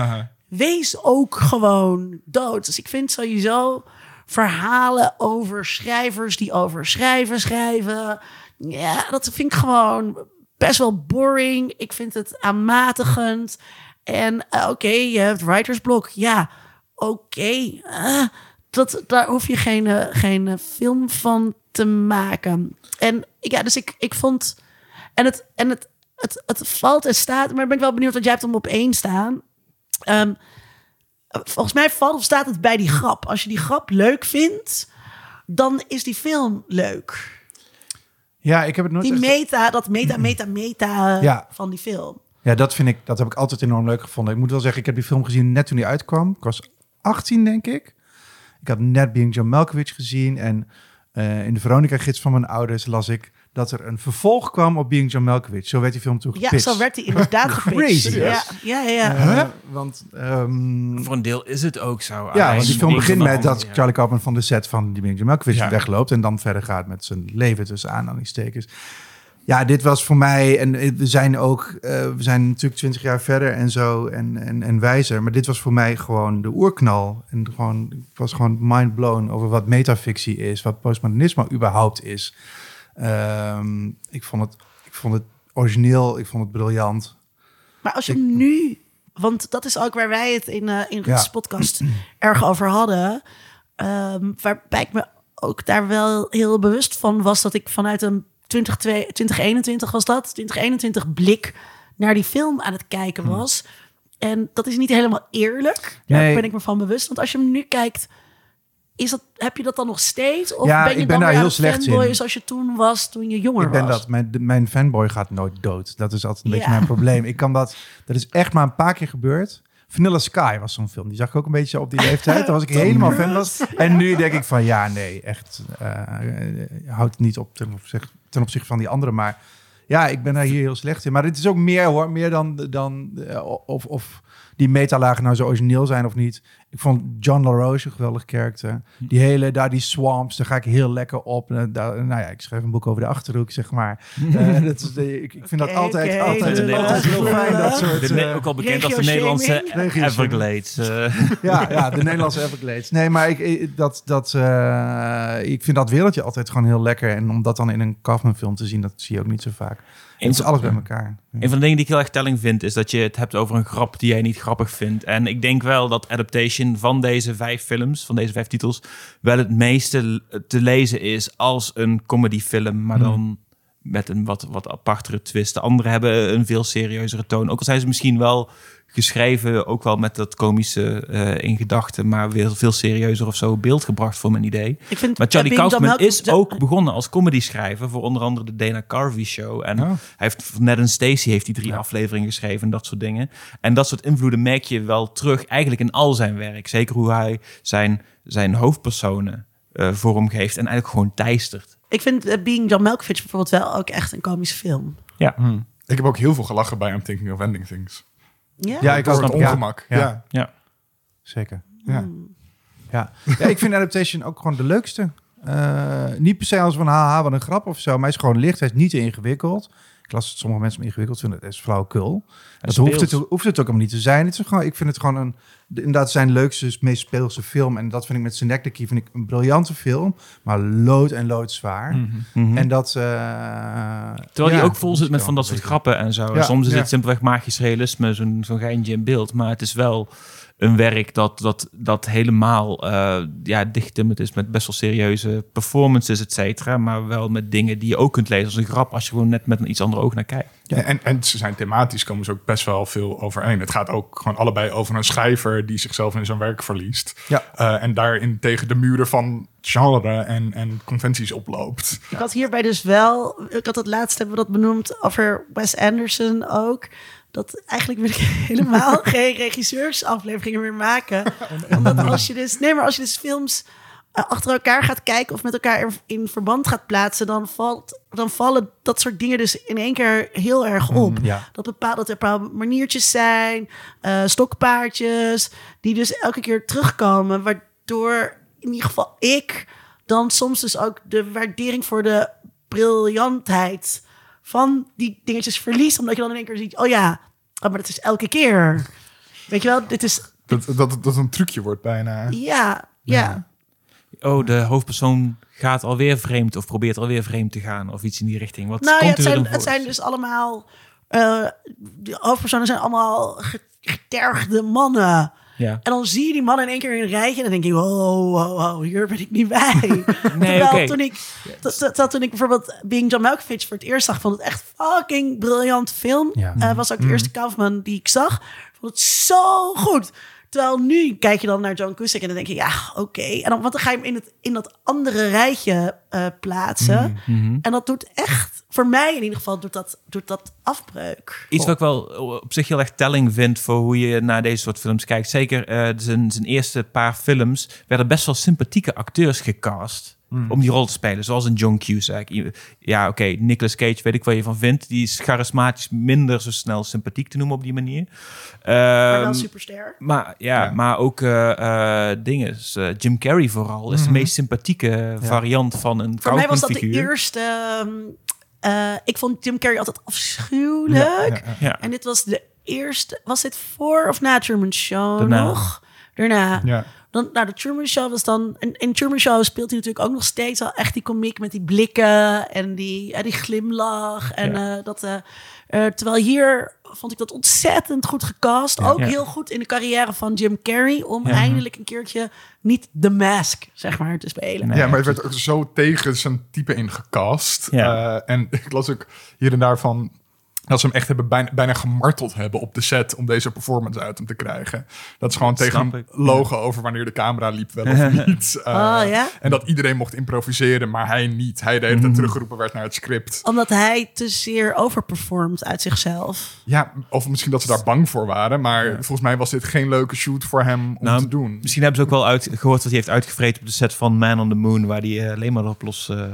wees ook gewoon dood. Dus ik vind sowieso verhalen over schrijvers die over schrijven schrijven. Ja, dat vind ik gewoon best wel boring. Ik vind het aanmatigend. En eh, oké, je hebt writersblok. Ja, oké. eh, dat, daar hoef je geen, eh, geen film van te maken. En ja, dus ik, ik vond... En het, en het, het, het valt en staat... Maar ben ik wel benieuwd, want jij hebt hem op één staan. Ehm, volgens mij valt of staat het bij die grap. Als je die grap leuk vindt, dan is die film leuk. Ja, ik heb het nooit Die echt- meta, dat meta, meta, meta Ja. van die film. Ja, dat vind ik, dat heb ik altijd enorm leuk gevonden. Ik moet wel zeggen, ik heb die film gezien net toen die uitkwam. Ik was 18, denk ik. Ik had net Being John Malkovich gezien. En eh, in de Veronica-gids van mijn ouders las ik dat er een vervolg kwam op Being John Malkovich. Zo werd die film toen Ja, zo werd hij inderdaad gepitcht. Crazy, Ja, ja, ja. Eh, Want ehm, Voor een deel is het ook zo. ja, want die film begint met dat. Charlie Kaufman van de set van die Being John Malkovich Ja. wegloopt. En dan verder gaat met zijn leven tussen aanhalingstekens. Ja, dit was voor mij, en we zijn ook, eh, we zijn natuurlijk twintig jaar verder en zo en, en, en wijzer. Maar dit was voor mij gewoon de oerknal. En gewoon, ik was gewoon mind blown over wat metafictie is, wat postmodernisme überhaupt is. Ehm, ik, vond het, ik vond het origineel, ik vond het briljant. Maar als je nu, want dat is ook waar wij het in, eh in Ja. Ruud's podcast erg over hadden. ehm, waarbij ik me ook daar wel heel bewust van was dat ik vanuit een 20, 2021 was dat, 2021 blik naar die film aan het kijken was. En dat is niet helemaal eerlijk. Daar Nee. ben ik me van bewust. Want als je hem nu kijkt, is dat, heb je dat dan nog steeds? Of Ja, ben je ik ben dan daar weer heel slecht fanboyen in. zoals je toen was, toen je jonger Ik ben was? dat. Mijn, de- mijn fanboy gaat nooit dood. Dat is altijd een Ja. beetje mijn probleem. Ik kan dat. Dat is echt maar een paar keer gebeurd. Vanilla Sky was zo'n film. Die zag ik ook een beetje op die leeftijd. Daar was ik helemaal fan van. En nu denk ik van ja, nee, echt. eh, houdt niet op ten opzichte, ten opzichte van die andere. Maar ja, ik ben daar hier heel slecht in. Maar dit is ook meer hoor. Meer dan, dan eh, of, of die metalagen nou zo origineel zijn of niet. Ik vond John LaRoche een geweldig karakter. Die hele, daar die swamps, daar ga ik heel lekker op. Eh, daar, nou ja, ik schrijf een boek over de Achterhoek, zeg maar. Eh, dat is de, ik, ik vind dat altijd, altijd, de altijd heel fijn. Dat soort, eh, ook al bekend als de. Nederlandse. Everglades. eh. ja, ja, de Nederlandse Everglades. Nee, maar ik, dat, dat, eh, ik vind dat wereldje altijd gewoon heel lekker. En om dat dan in een Kaufman film te zien, dat zie je ook niet zo vaak. Het is alles bij elkaar. Ja. Een van de dingen die ik heel erg telling vind, is dat je het hebt over een grap die jij niet grappig vindt. En ik denk wel dat adaptation van deze vijf films, van deze vijf titels, wel het meeste te lezen is als een comedyfilm, maar dan met een wat, wat apartere twist. De andere hebben een veel serieuzere toon. Ook al zijn ze misschien wel geschreven, ook wel met dat komische eh, in gedachten, maar weer veel serieuzer of zo beeld gebracht voor mijn idee. Ik vind Maar Charlie Kaufman is ook begonnen als comedy schrijver voor onder andere de Dana Carvey show. En Oh. hij heeft voor Ned en Stacey heeft hij drie afleveringen geschreven en dat soort dingen. En dat soort invloeden merk je wel terug eigenlijk in al zijn werk. Zeker hoe hij zijn, zijn hoofdpersonen eh, vorm geeft en eigenlijk gewoon teistert. Ik vind eh, Being John Malkovich bijvoorbeeld wel ook echt een komische film. Ja, Ik heb ook heel veel gelachen bij I'm Thinking of Ending Things. Ja, Ja, ik ook. het ongemak. ja. Ja. ja. Zeker. Ja. Ja. ja, ik vind Adaptation ook gewoon de leukste. Eh, niet per se als van haha, wat een grap of zo. Maar hij is gewoon licht, hij is niet te ingewikkeld. Dat sommige mensen hem ingewikkeld vinden. Dat is flauwekul. Dat hoeft het, hoeft het ook helemaal niet te zijn. Het is gewoon, ik vind het gewoon een, de- inderdaad zijn leukste, meest speelse film. En dat vind ik met Synecdoche vind ik een briljante film. Maar lood en loodzwaar. Mhm. En dat... eh, Terwijl ja, hij ook vol zit met van dat soort grappen en zo. Ja, soms is ja. het simpelweg magisch realisme, zo'n zo'n geintje in beeld. Maar het is wel een werk dat, dat, dat helemaal eh ja, dichttimmerd is met best wel serieuze performances, et cetera. Maar wel met dingen die je ook kunt lezen als een grap als je gewoon net met een iets ander oog naar kijkt. En, en ze zijn thematisch komen ze ook best wel veel overeen. Het gaat ook gewoon allebei over een schrijver die zichzelf in zijn werk verliest. Ja. Eh, en daarin tegen de muren van genre en, en conventies oploopt. Ik had hierbij dus wel, ik had het laatst hebben we dat benoemd over Wes Anderson ook. Dat eigenlijk wil ik helemaal geen regisseursafleveringen meer maken. Omdat als je dus, nee, maar als je dus films eh, achter elkaar gaat kijken of met elkaar in, verband gaat plaatsen, dan, valt, dan vallen dat soort dingen dus in één keer heel erg op. ja. Dat, bepaalt, dat er bepaalde maniertjes zijn, eh, stokpaardjes, die dus elke keer terugkomen, waardoor in ieder geval ik dan soms dus ook de waardering voor de briljantheid van die dingetjes verlies, omdat je dan in één keer ziet, oh ja, oh, maar dat is elke keer. Weet je wel, dit is, Dat, dat, dat een trucje wordt bijna. ja, ja. Oh, de hoofdpersoon gaat alweer vreemd of probeert alweer vreemd te gaan of iets in die richting. Wat Nou ja, komt het er zijn, het zijn dus allemaal, eh, de hoofdpersonen zijn allemaal ge- getergde mannen. Ja. En dan zie je die mannen in één keer in een rijtje. En dan denk je, wow, wow, wow, hier ben ik niet bij. Terwijl toen, ik, toen ik bijvoorbeeld Being John Malkovich voor het eerst zag... vond het echt fucking briljant film. Ja. Eh, was ook de eerste Kaufman die ik zag. Vond het zo goed. Terwijl nu kijk je dan naar John Cusack en dan denk je, ja, oké. En dan, want dan ga je hem in, het, in dat andere rijtje eh, plaatsen. Mhm. En dat doet echt, voor mij in ieder geval, doet dat, doet dat afbreuk. Iets wat ik wel op zich heel erg telling vind voor hoe je naar deze soort films kijkt. Zeker eh, zijn, zijn eerste paar films werden best wel sympathieke acteurs gecast. Om die rol te spelen, zoals een John Cusack. Ja, oké, Nicolas Cage, weet ik wat je van vindt. Die is charismatisch minder zo snel sympathiek te noemen op die manier. Maar wel Ehm, superster. maar ja, Ja. maar ook eh, eh, dingen. Dus, eh, Jim Carrey vooral is de meest sympathieke variant van een Voor mij was dat de eerste... ehm, eh, ik vond Jim Carrey altijd afschuwelijk. Ja. En dit was de eerste... Was dit voor of na Truman Show Daarna. nog? Daarna. Ja. Dan, nou, de Truman Show was dan... En in Truman Show speelt hij natuurlijk ook nog steeds al echt die komiek met die blikken en die, en die glimlach. En eh, dat... eh, eh, terwijl hier vond ik dat ontzettend goed gecast. Ook Ja. heel goed in de carrière van Jim Carrey. Om eindelijk een keertje niet de mask, zeg maar, te spelen. Nee. Ja, maar het werd ook zo tegen zijn type ingecast. Ja. Eh, en ik las ook hier en daar van dat ze hem echt hebben bijna, bijna gemarteld hebben op de set om deze performance uit hem te krijgen. Dat is gewoon tegen ik. logen over wanneer de camera liep wel of niet. Eh, Oh, ja? En dat iedereen mocht improviseren, maar hij niet. Hij de hele tijd teruggeroepen werd naar het script. Omdat hij te zeer overperformt uit zichzelf. Ja, of misschien dat ze daar bang voor waren. Maar volgens mij was dit geen leuke shoot voor hem om Nou, te doen. Misschien hebben ze ook wel uit, gehoord wat hij heeft uitgevreten op de set van Man on the Moon, waar hij eh, alleen maar op los eh,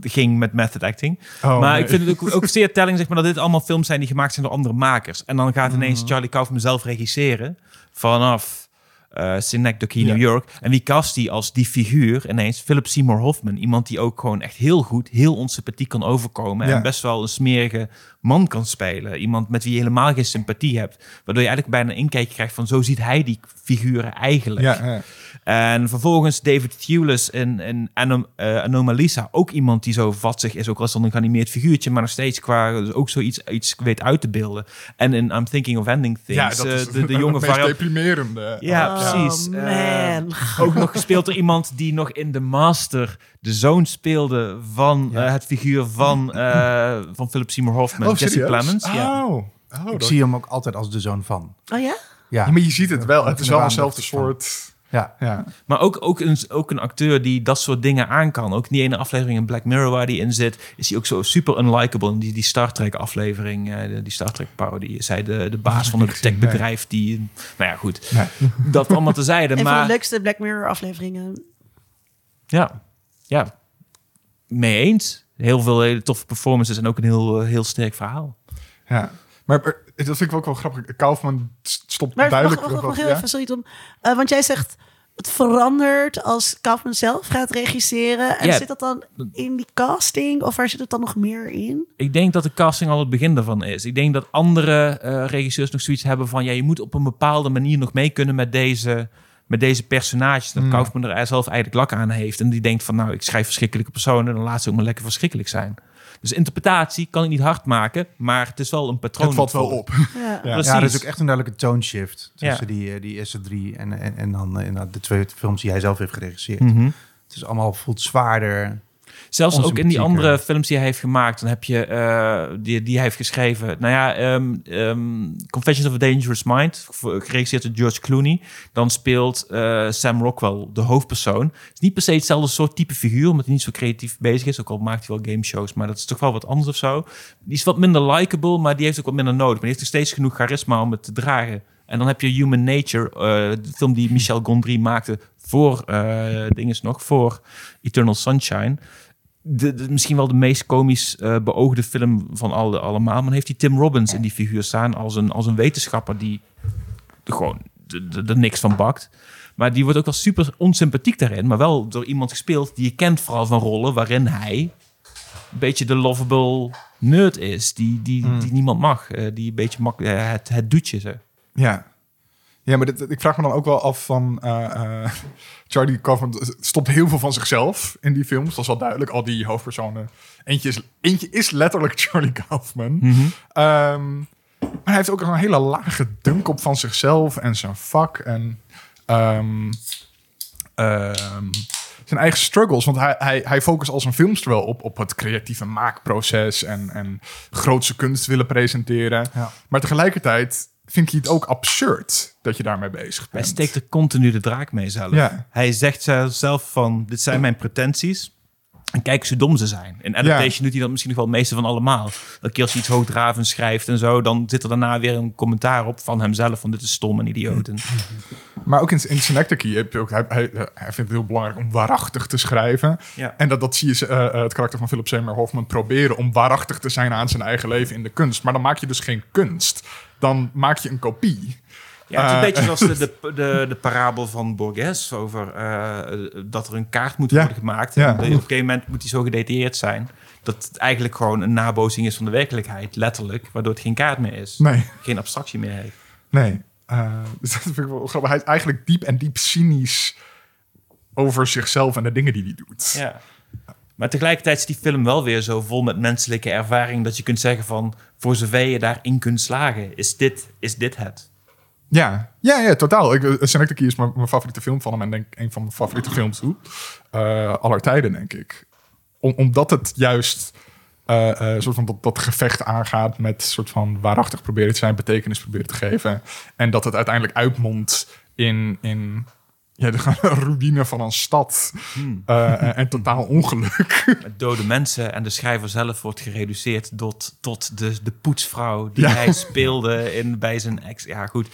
ging met method acting. Oh, maar nee. ik vind het ook, ook zeer telling zeg maar, dat dit allemaal films zijn die gemaakt zijn door andere makers. En dan gaat ineens Mhm. Charlie Kaufman zelf regisseren vanaf eh Synecdoche, Ja. New York. En wie cast die als die figuur ineens? Philip Seymour Hoffman. Iemand die ook gewoon echt heel goed, heel onsympathiek kan overkomen. Ja. En best wel een smerige man kan spelen. Iemand met wie je helemaal geen sympathie hebt. Waardoor je eigenlijk bijna een inkijkje krijgt van zo ziet hij die figuren eigenlijk. Ja. En vervolgens David Thewlis in, in Anom eh, Anomalisa. Ook iemand die zo vatzig is, ook al is dan een geanimeerd figuurtje, maar nog steeds qua dus ook zoiets iets weet uit te beelden. En in I'm Thinking of Ending Things, ja, dat eh, de, de jonge variant. deprimerende. Ja, Oh, precies. man. Eh, ook nog gespeeld door iemand die nog in The Master de zoon speelde van Ja. eh, het figuur van, eh, van Philip Seymour Hoffman, Oh, Jesse? Plemons. Ja. Oh, oh Ik dat- zie hem ook altijd als de zoon van. Oh ja? Ja, Ja, maar je ziet het wel. Het is wel van- soort... ja. Ja. Maar ook, ook, een, ook een acteur die dat soort dingen aan kan. Ook in die ene aflevering in Black Mirror waar hij in zit, is hij ook zo super unlikable. In die, die Star Trek aflevering, eh, die Star Trek parodie, is hij de, de baas van het techbedrijf die... Nou ja, goed. Nee. Dat allemaal tezijde. Een van maar de leukste Black Mirror afleveringen. ja, ja, mee eens. Heel veel hele toffe performances en ook een heel, eh, heel sterk verhaal. Ja. Maar dat vind ik ook wel grappig. Kaufman st- stopt Maar duidelijk... wacht, wacht, nog ja? heel even, sorry Tom. Eh, want jij zegt, het verandert als Kaufman zelf gaat regisseren. En Ja. zit dat dan in die casting? Of waar zit het dan nog meer in? Ik denk dat de casting al het begin daarvan is. Ik denk dat andere eh, regisseurs nog zoiets hebben van... ja, je moet op een bepaalde manier nog mee kunnen met deze, met deze personages. Dat Mm. Kaufman er zelf eigenlijk lak aan heeft. En die denkt van, nou, ik schrijf verschrikkelijke personen... dan laat ze ook maar lekker verschrikkelijk zijn. Dus interpretatie kan ik niet hard maken... maar het is wel een patroon. Het valt wel op. Ja. Ja. Precies. Ja, er is ook echt een duidelijke tone shift tussen Ja. die, eh, die eerste drie en, en, en dan eh, de twee films die hij zelf heeft geregisseerd. Mhm. Het is allemaal voelt zwaarder. Zelfs ook in die andere films die hij heeft gemaakt, dan heb je eh, die, die hij heeft geschreven. Nou ja, ehm, ehm, Confessions of a Dangerous Mind, geregisseerd door George Clooney. Dan speelt eh, Sam Rockwell de hoofdpersoon. Het is niet per se hetzelfde soort type figuur, omdat hij niet zo creatief bezig is. Ook al maakt hij wel gameshows, maar dat is toch wel wat anders of zo. Die is wat minder likable, maar die heeft ook wat minder nodig. Maar die heeft nog steeds genoeg charisma om het te dragen. En dan heb je Human Nature, eh, de film die Michel Gondry maakte voor eh dinges nog, voor Eternal Sunshine de, de- misschien wel de meest komisch eh, beoogde film van alle, allemaal. Maar dan heeft hij Tim Robbins in die figuur staan als een, als een wetenschapper die er gewoon de- de- er niks van bakt. Maar die wordt ook wel super onsympathiek daarin. Maar wel door iemand gespeeld die je kent vooral van rollen waarin hij een beetje de lovable nerd is. Die, die, die niemand mag. eh, die een beetje mak eh, het, het doetje. Zo. Ja. Ja, maar dit, ik vraag me dan ook wel af van... eh, eh, Charlie Kaufman stopt heel veel van zichzelf in die films. Dat is wel duidelijk. Al die hoofdpersonen. Eentje is, eentje is letterlijk Charlie Kaufman. Ehm, maar hij heeft ook een hele lage dunk op van zichzelf en zijn vak. En ehm, ehm, zijn eigen struggles. Want hij, hij, hij focust als een filmster wel op, op het creatieve maakproces... en, en grootse kunst willen presenteren. Ja. Maar tegelijkertijd vind hij het ook absurd dat je daarmee bezig Hij bent. steekt er continu de draak mee zelf. Ja. Hij zegt zelf van, dit zijn mijn pretenties. En kijk eens hoe dom ze zijn. In Adaptation doet hij dat misschien nog wel het meeste van allemaal. Dat keer als hij iets hoogdravend schrijft en zo... dan zit er daarna weer een commentaar op van hemzelf... van dit is stom en idioot. Maar ook in, in Synecdoche heb je ook... Hij, hij, hij vindt het heel belangrijk om waarachtig te schrijven. Ja. En dat, dat zie je eh, eh, het karakter van Philip Seymour Hoffman proberen... om waarachtig te zijn aan zijn eigen leven in de kunst. Maar dan maak je dus geen kunst. Dan maak je een kopie. Ja, het is een Eh, beetje zoals de, de, de, de parabel van Borges over eh, dat er een kaart moet Ja. worden gemaakt. Ja. En op een gegeven moment moet die zo gedetailleerd zijn dat het eigenlijk gewoon een nabootsing is van de werkelijkheid, letterlijk, waardoor het geen kaart meer is. Nee. Geen abstractie meer heeft. Nee. Eh, dus dat vind ik wel grappig. Hij is eigenlijk diep en diep cynisch over zichzelf en de dingen die hij doet. Ja. Maar tegelijkertijd is die film wel weer zo vol met menselijke ervaring dat je kunt zeggen van, voor zover je daarin kunt slagen, is dit, is dit het. Ja, ja, ja totaal. Ik, eh, Synecdoche is mijn, mijn favoriete film van hem en denk een van mijn favoriete films toe. Eh, aller tijden, denk ik. Om, omdat het juist eh, soort van dat, dat gevecht aangaat met soort van waarachtig proberen te zijn, betekenis proberen te geven. En dat het uiteindelijk uitmondt in, in ja, de ruïne van een stad eh, en, en totaal ongeluk. Met dode mensen en de schrijver zelf wordt gereduceerd tot, tot de, de poetsvrouw die Ja. hij speelde in, bij zijn ex. Ja, goed.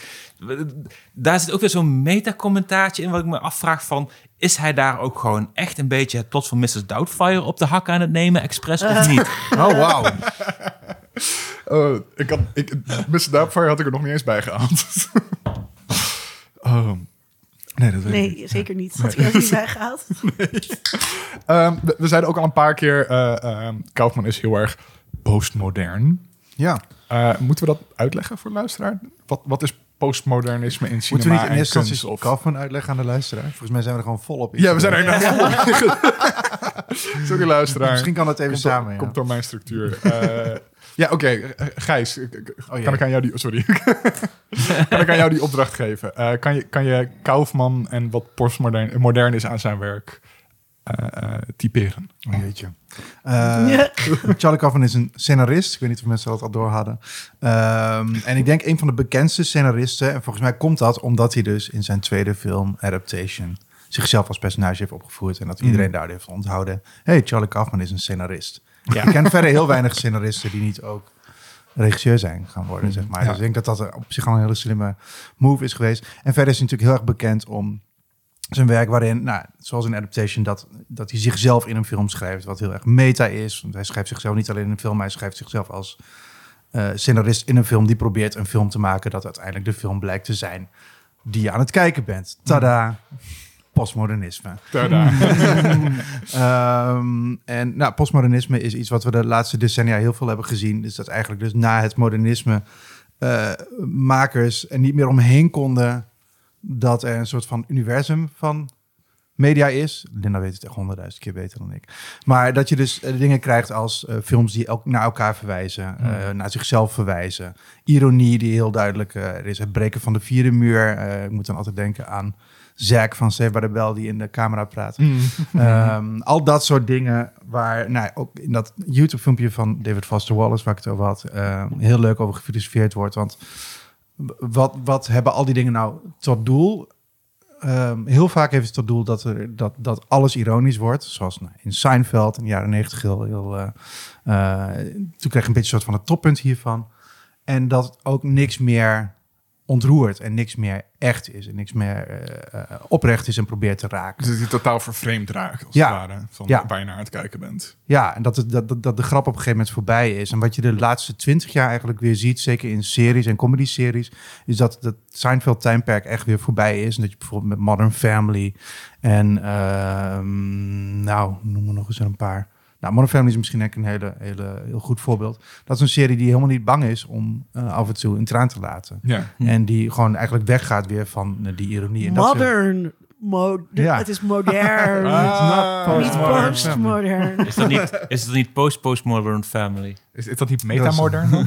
Daar zit ook weer zo'n metacommentaartje in wat ik me afvraag van... is hij daar ook gewoon echt een beetje het plot van Mrs. Doubtfire op de hak aan het nemen, expres of niet? Oh, wauw. Oh, ik had, ik, Mr. Doubtfire had ik er nog niet eens bij gehaald. Nee, dat weet ik niet. Nee, zeker niet. Had ik er niet bij gehaald. Ehm, we, we zeiden ook al een paar keer, eh ehm, Kaufman is heel erg postmodern. Ja. Eh, moeten we dat uitleggen voor de luisteraar? Wat, wat is postmodernisme in cinema Moeten we niet in en eerste kunst? instantie Of... Kaufman uitleggen aan de luisteraar? Volgens mij zijn we er gewoon volop in. Ja, we zijn er inderdaad vol. Sorry luisteraar. Misschien kan dat even komt samen, Door, ja. Komt door mijn structuur. Eh, ja, oké. eh, Gijs, ik- ik- Oh, kan ik aan jou die... Sorry. kan ik aan jou die opdracht geven? Eh, kan, je, kan je Kaufman en wat postmodern modern is aan zijn werk eh, eh, typeren? Oh, jeetje. Eh, Ja. Charlie Kaufman is een scenarist. Ik weet niet of mensen dat al door hadden. Ehm, en ik denk een van de bekendste scenaristen. En volgens mij komt dat omdat hij dus in zijn tweede film, Adaptation, zichzelf als personage heeft opgevoerd. En dat iedereen daar heeft onthouden. hey, Charlie Kaufman is een scenarist. Ik ken verder heel weinig scenaristen die niet ook regisseur zijn gaan worden, zeg maar. Ja. Dus ik denk dat dat op zich al een hele slimme move is geweest. En verder is hij natuurlijk heel erg bekend om zijn werk waarin, nou, zoals in Adaptation, dat, dat hij zichzelf in een film schrijft, wat heel erg meta is. Want hij schrijft zichzelf niet alleen in een film, hij schrijft zichzelf als eh, scenarist in een film die probeert een film te maken dat uiteindelijk de film blijkt te zijn die je aan het kijken bent. Tada! Postmodernisme. Ehm, en nou, postmodernisme is iets wat we de laatste decennia heel veel hebben gezien. Dus dat eigenlijk dus na het modernisme eh, makers er niet meer omheen konden dat er een soort van universum van media is. Linda weet het echt honderdduizend keer beter dan ik. Maar dat je dus eh, dingen krijgt als eh, films die elk, naar elkaar verwijzen, eh, naar zichzelf verwijzen. Ironie die heel duidelijk er is. Het breken van de vierde muur. Ik moet dan altijd denken aan Zack van Save by the Bell die in de camera praat. Ehm, al dat soort dingen waar, nou, ook in dat YouTube-filmpje van David Foster Wallace, waar ik het over had, eh, heel leuk over gefilosofeerd wordt. Want wat, wat hebben al die dingen nou tot doel? Ehm, heel vaak heeft het tot doel dat, er, dat, dat alles ironisch wordt. Zoals nou, in Seinfeld in de jaren negentig heel... heel eh, eh, toen kreeg je een beetje een soort van het toppunt hiervan. En dat ook niks meer ontroert en niks meer echt is. En niks meer eh, eh, oprecht is en probeert te raken. Dus dat je totaal vervreemd raakt, als Ja. het ware, van Ja. waar je naar aan het kijken bent. Ja, en dat, het, dat, dat, dat de grap op een gegeven moment voorbij is. En wat je de laatste twintig jaar eigenlijk weer ziet, zeker in series en comedy-series, is dat het Seinfeld-tijdperk echt weer voorbij is. En dat je bijvoorbeeld met Modern Family en, ehm, nou, noem er nog eens een paar. Nou, Modern Family is misschien ik een hele, hele, heel goed voorbeeld. Dat is een serie die helemaal niet bang is om eh, af en toe een traan te laten. Ja. En die gewoon eigenlijk weggaat weer van eh, die ironie. En dat Modern. Mo Ja. Het is modern. Ah, niet modern. postmodern. Is dat niet, is dat niet post-postmodern family? Is, is dat niet metamodern?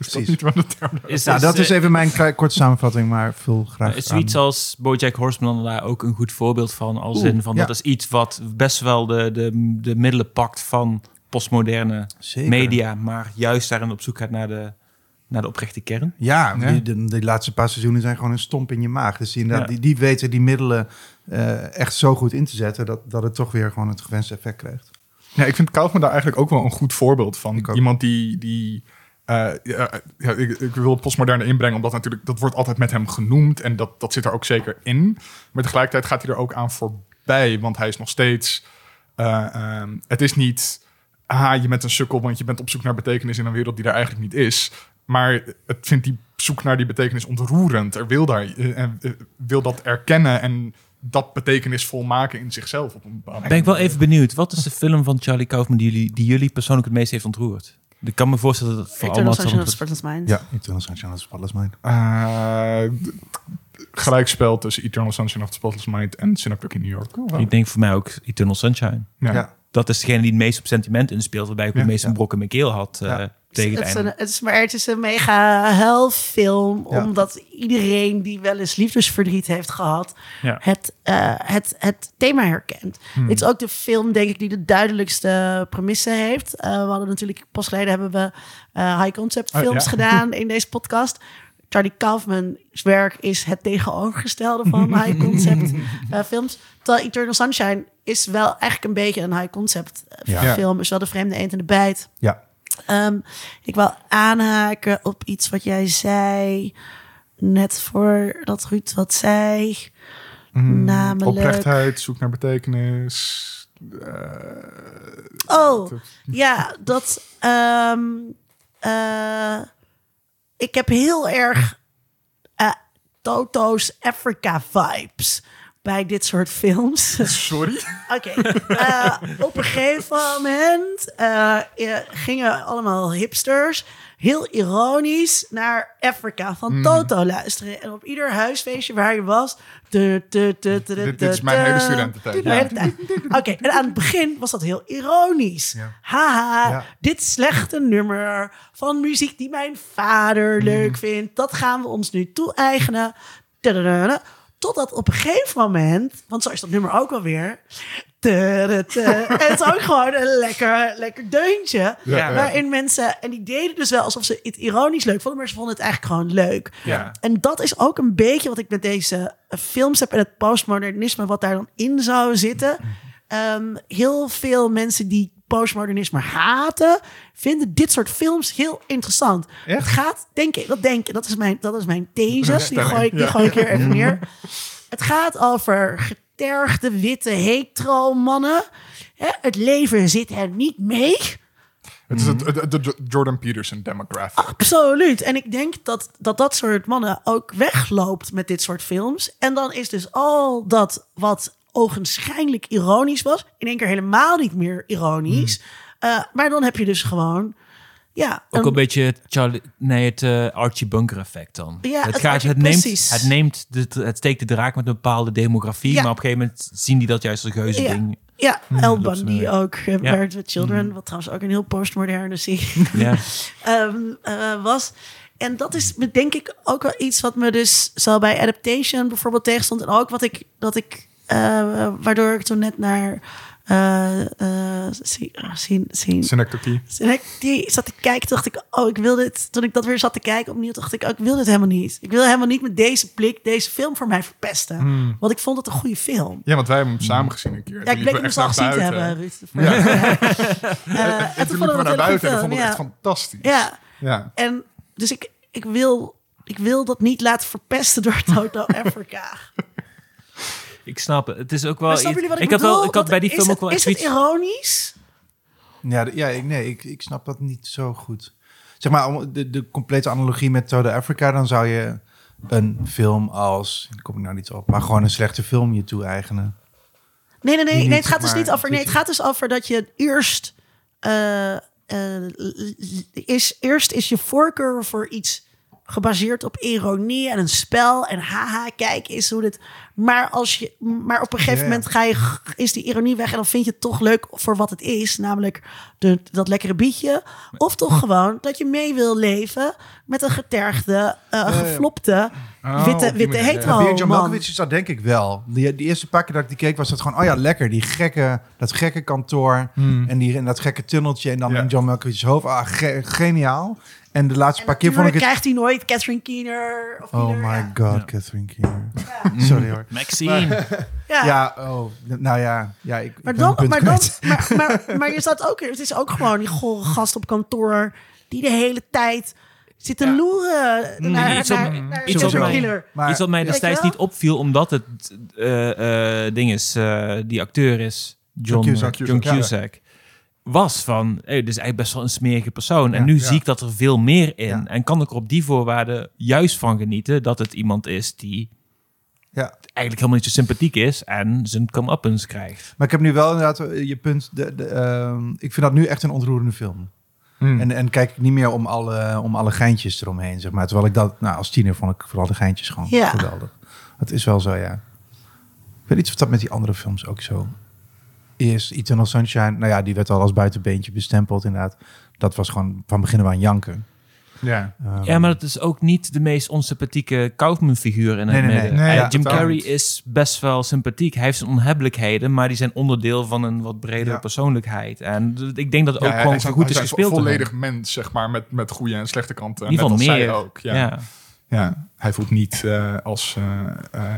is dat Precies. niet wat de term Is, Nou, dat eh, is even mijn korte samenvatting, maar vul graag Is aan. zoiets als Bojack Horseman daar ook een goed voorbeeld van? Als Oeh, in van ja. dat is iets wat best wel de, de, de middelen pakt van postmoderne Zeker. media, maar juist daarin op zoek gaat naar de naar de oprechte kern. Ja, Ja. Die, de, laatste paar seizoenen zijn gewoon een stomp in je maag. Dus die, inderdaad, Ja. die, die weten die middelen eh, echt zo goed in te zetten... Dat, dat het toch weer gewoon het gewenste effect krijgt. Ja, ik vind Kaufman daar eigenlijk ook wel een goed voorbeeld van. Iemand die... die eh, ja, ja, ik, ik wil het postmoderne inbrengen, omdat natuurlijk dat wordt altijd met hem genoemd en dat, dat zit er ook zeker in. Maar tegelijkertijd gaat hij er ook aan voorbij, want hij is nog steeds. eh, ehm, het is niet. Ah, je bent een sukkel, want je bent op zoek naar betekenis in een wereld die er eigenlijk niet is. Maar het vindt die zoek naar die betekenis ontroerend. Er wil, daar, eh, en, eh, wil dat erkennen en dat betekenisvol maken in zichzelf op een Ben ik wel even benieuwd. Wat is de film van Charlie Kaufman die jullie, die jullie persoonlijk het meest heeft ontroerd? Ik kan me voorstellen dat het voor Eternal allemaal... Sunshine of the hetzelfde- Spotless Mind. Ja, Eternal Sunshine of the Spotless Mind. Eh, d- gelijkspel tussen Eternal Sunshine of the Spotless Mind en Synecdoche in New York. Ik denk voor mij ook Eternal Sunshine. Ja. Ja. Dat is degene die het meest op sentiment inspeelt. Waarbij ik het meest een brok in mijn keel had eh, tegen het het, is einde. een, het is maar het is een mega helfilm, omdat iedereen die wel eens liefdesverdriet heeft gehad, het, eh, het, het thema herkent. Hmm. Het is ook de film, denk ik, die de duidelijkste premisse heeft. Eh, we hadden natuurlijk, pas geleden hebben we high concept Oh, films gedaan in deze podcast. Charlie Kaufman's werk is het tegenovergestelde van high concept eh, films. Terwijl Eternal Sunshine is wel eigenlijk een beetje een high concept eh, Ja. film. Is wel de vreemde eend en de bijt. Ja. Ehm, ik wil aanhaken op iets wat jij zei. Net voordat Ruud wat zei. Namelijk. Oprechtheid, zoek naar betekenis. Oh, ja, dat. ehm, eh, ik heb heel erg eh, Toto's Africa vibes bij dit soort films. Sorry? Oké. eh, op een gegeven moment eh, eh, gingen allemaal hipsters heel ironisch naar Afrika van Toto luisteren. En op ieder huisfeestje waar je was... Dit- is mijn hele studententijd, ja. Oké, en aan het begin was dat heel ironisch. Ja. Haha, dit slechte nummer van muziek die mijn vader leuk vindt... dat gaan we ons nu toe-eigenen. Totdat op een gegeven moment, want zo is dat nummer ook wel weer. En het is ook gewoon een lekker, lekker deuntje. Ja. Waarin mensen, en die deden dus wel alsof ze het ironisch leuk vonden, maar ze vonden het eigenlijk gewoon leuk. Ja. En dat is ook een beetje wat ik met deze films heb en het postmodernisme, wat daar dan in zou zitten. Ehm, heel veel mensen die postmodernisme haten, vinden dit soort films heel interessant. Echt? Het gaat, denk ik, dat denk ik, dat is mijn, dat is mijn these. Die gooi ik, die gooi ik hier even neer. Het gaat over getergde witte hetero mannen. Hè, Het leven zit hen niet mee. Het is het, het- de Jordan Peterson demographic. Absoluut. En ik denk dat, dat dat soort mannen ook wegloopt met dit soort films. En dan is dus al dat wat ogenschijnlijk ironisch was, in één keer helemaal niet meer ironisch. Hmm. Eh, maar dan heb je dus gewoon, ja, Ook een- een beetje het, Charlie, nee, het eh, Archie Bunker effect dan. Ja, het, gaat, het, neemt, het neemt, de, het steekt de draak met een bepaalde demografie, Ja. maar op een gegeven moment zien die dat juist als geuze Ja. ding. ja, El loopt ze Bundy ook, uh. Married with Children, wat trouwens ook een heel postmoderne serie Ja. ehm, eh, was. En dat is denk ik ook wel iets wat me dus zo bij Adaptation bijvoorbeeld tegenstond. En ook wat ik, dat ik, eh, waardoor ik toen net naar eh, eh, zien, zien, Synecdoche. zat te kijken, dacht ik, oh, ik wil dit. Toen ik dat weer zat te kijken opnieuw, dacht ik, oh, ik wil dit helemaal niet. Ik wil helemaal niet met deze blik deze film voor mij verpesten. Want ik vond het een goede film. Ja, want wij hebben hem samen gezien een keer. Ja, ik bleek hem we dus al gezien te hebben. Ruud. Ja. Eh, En toen liepen we naar buiten en we vonden het echt fantastisch. Ja, Ja. en dus ik, ik, wil, ik wil dat niet laten verpesten door Toto Africa. Ik snap het. Het is ook wel. Ik, had wel, ik had bij die film het, ook wel Is het zoiets. ironisch? Ja, ja ik, nee, ik, ik snap dat niet zo goed. Zeg maar, de, de complete analogie met Todo Africa, dan zou je een film als, daar kom ik nou niet op, maar gewoon een slechte film je toe-eigenen. Nee, nee, nee. Nee het gaat dus maar niet over. Nee, het gaat dus over dat je eerst. eh, eh, is, eerst is je voorkeur voor iets gebaseerd op ironie en een spel. En haha, kijk eens hoe dit. Maar, als je, maar op een gegeven Ja. moment ga je, is die ironie weg. En dan vind je het toch leuk voor wat het is. Namelijk de, dat lekkere bietje. Of toch gewoon dat je mee wil leven met een getergde, eh, geflopte, Oh, witte, witte ja. hetero man. Malkovich is dat denk ik wel. Die, die eerste paar keer dat ik die keek was dat gewoon... oh ja, lekker, die gekke, dat gekke kantoor... en, die, en dat gekke tunneltje en dan Hmm. Ja. in John Malkovich's hoofd. Ah, ge- geniaal. En de laatste En paar keer vond ik het... krijgt hij nooit Catherine Keener. Of Oh Keener, my ja. god, Catherine Keener. Sorry hoor. Maxine. Ja. Ja, oh, nou ja. ja ik, Maar, dan, maar, dan, maar, maar, maar je staat ook, het is ook gewoon die gore gast op kantoor die de hele tijd zit te loeren naar, iets op- naar, naar iets op Catherine mij. Iets wat mij destijds niet opviel, omdat het eh, eh, ding is, eh, die acteur is, John, John Cusack. John Ja. Cusack, was van, hey, dit is eigenlijk best wel een smerige persoon. en Ja, nu ja. zie ik dat er veel meer in. Ja. En kan ik er op die voorwaarden juist van genieten dat het iemand is die Ja. eigenlijk helemaal niet zo sympathiek is en zijn come-uppens krijgt. Maar ik heb nu wel inderdaad eh, je punt. De, de, ehm, ik vind dat nu echt een ontroerende film. Hmm. En, en kijk ik niet meer om alle, om alle geintjes eromheen, zeg maar. Terwijl ik dat, nou, als tiener vond ik vooral de geintjes gewoon Ja. geweldig. Dat is wel zo, ja. Ik weet niet of dat met die andere films ook zo is. Eternal Sunshine, nou ja, die werd al als buitenbeentje bestempeld, inderdaad. Dat was gewoon van begin af aan janken. Ja. Ehm, Ja, maar dat is ook niet de meest onsympathieke Kaufman-figuur in het Nee, nee, nee. midden. Nee, Eh, ja, Jim Carrey is best wel sympathiek. Hij heeft zijn onhebbelijkheden, maar die zijn onderdeel van een wat bredere Ja. persoonlijkheid. En ik denk dat het ook Ja, gewoon hij is- goed hij is is gespeeld. door hem. volledig mens, zeg maar, met, met goede en slechte kanten. In ieder geval meer. zij ook. Ja. Ja. Ja, hij voelt niet eh, als... eh eh,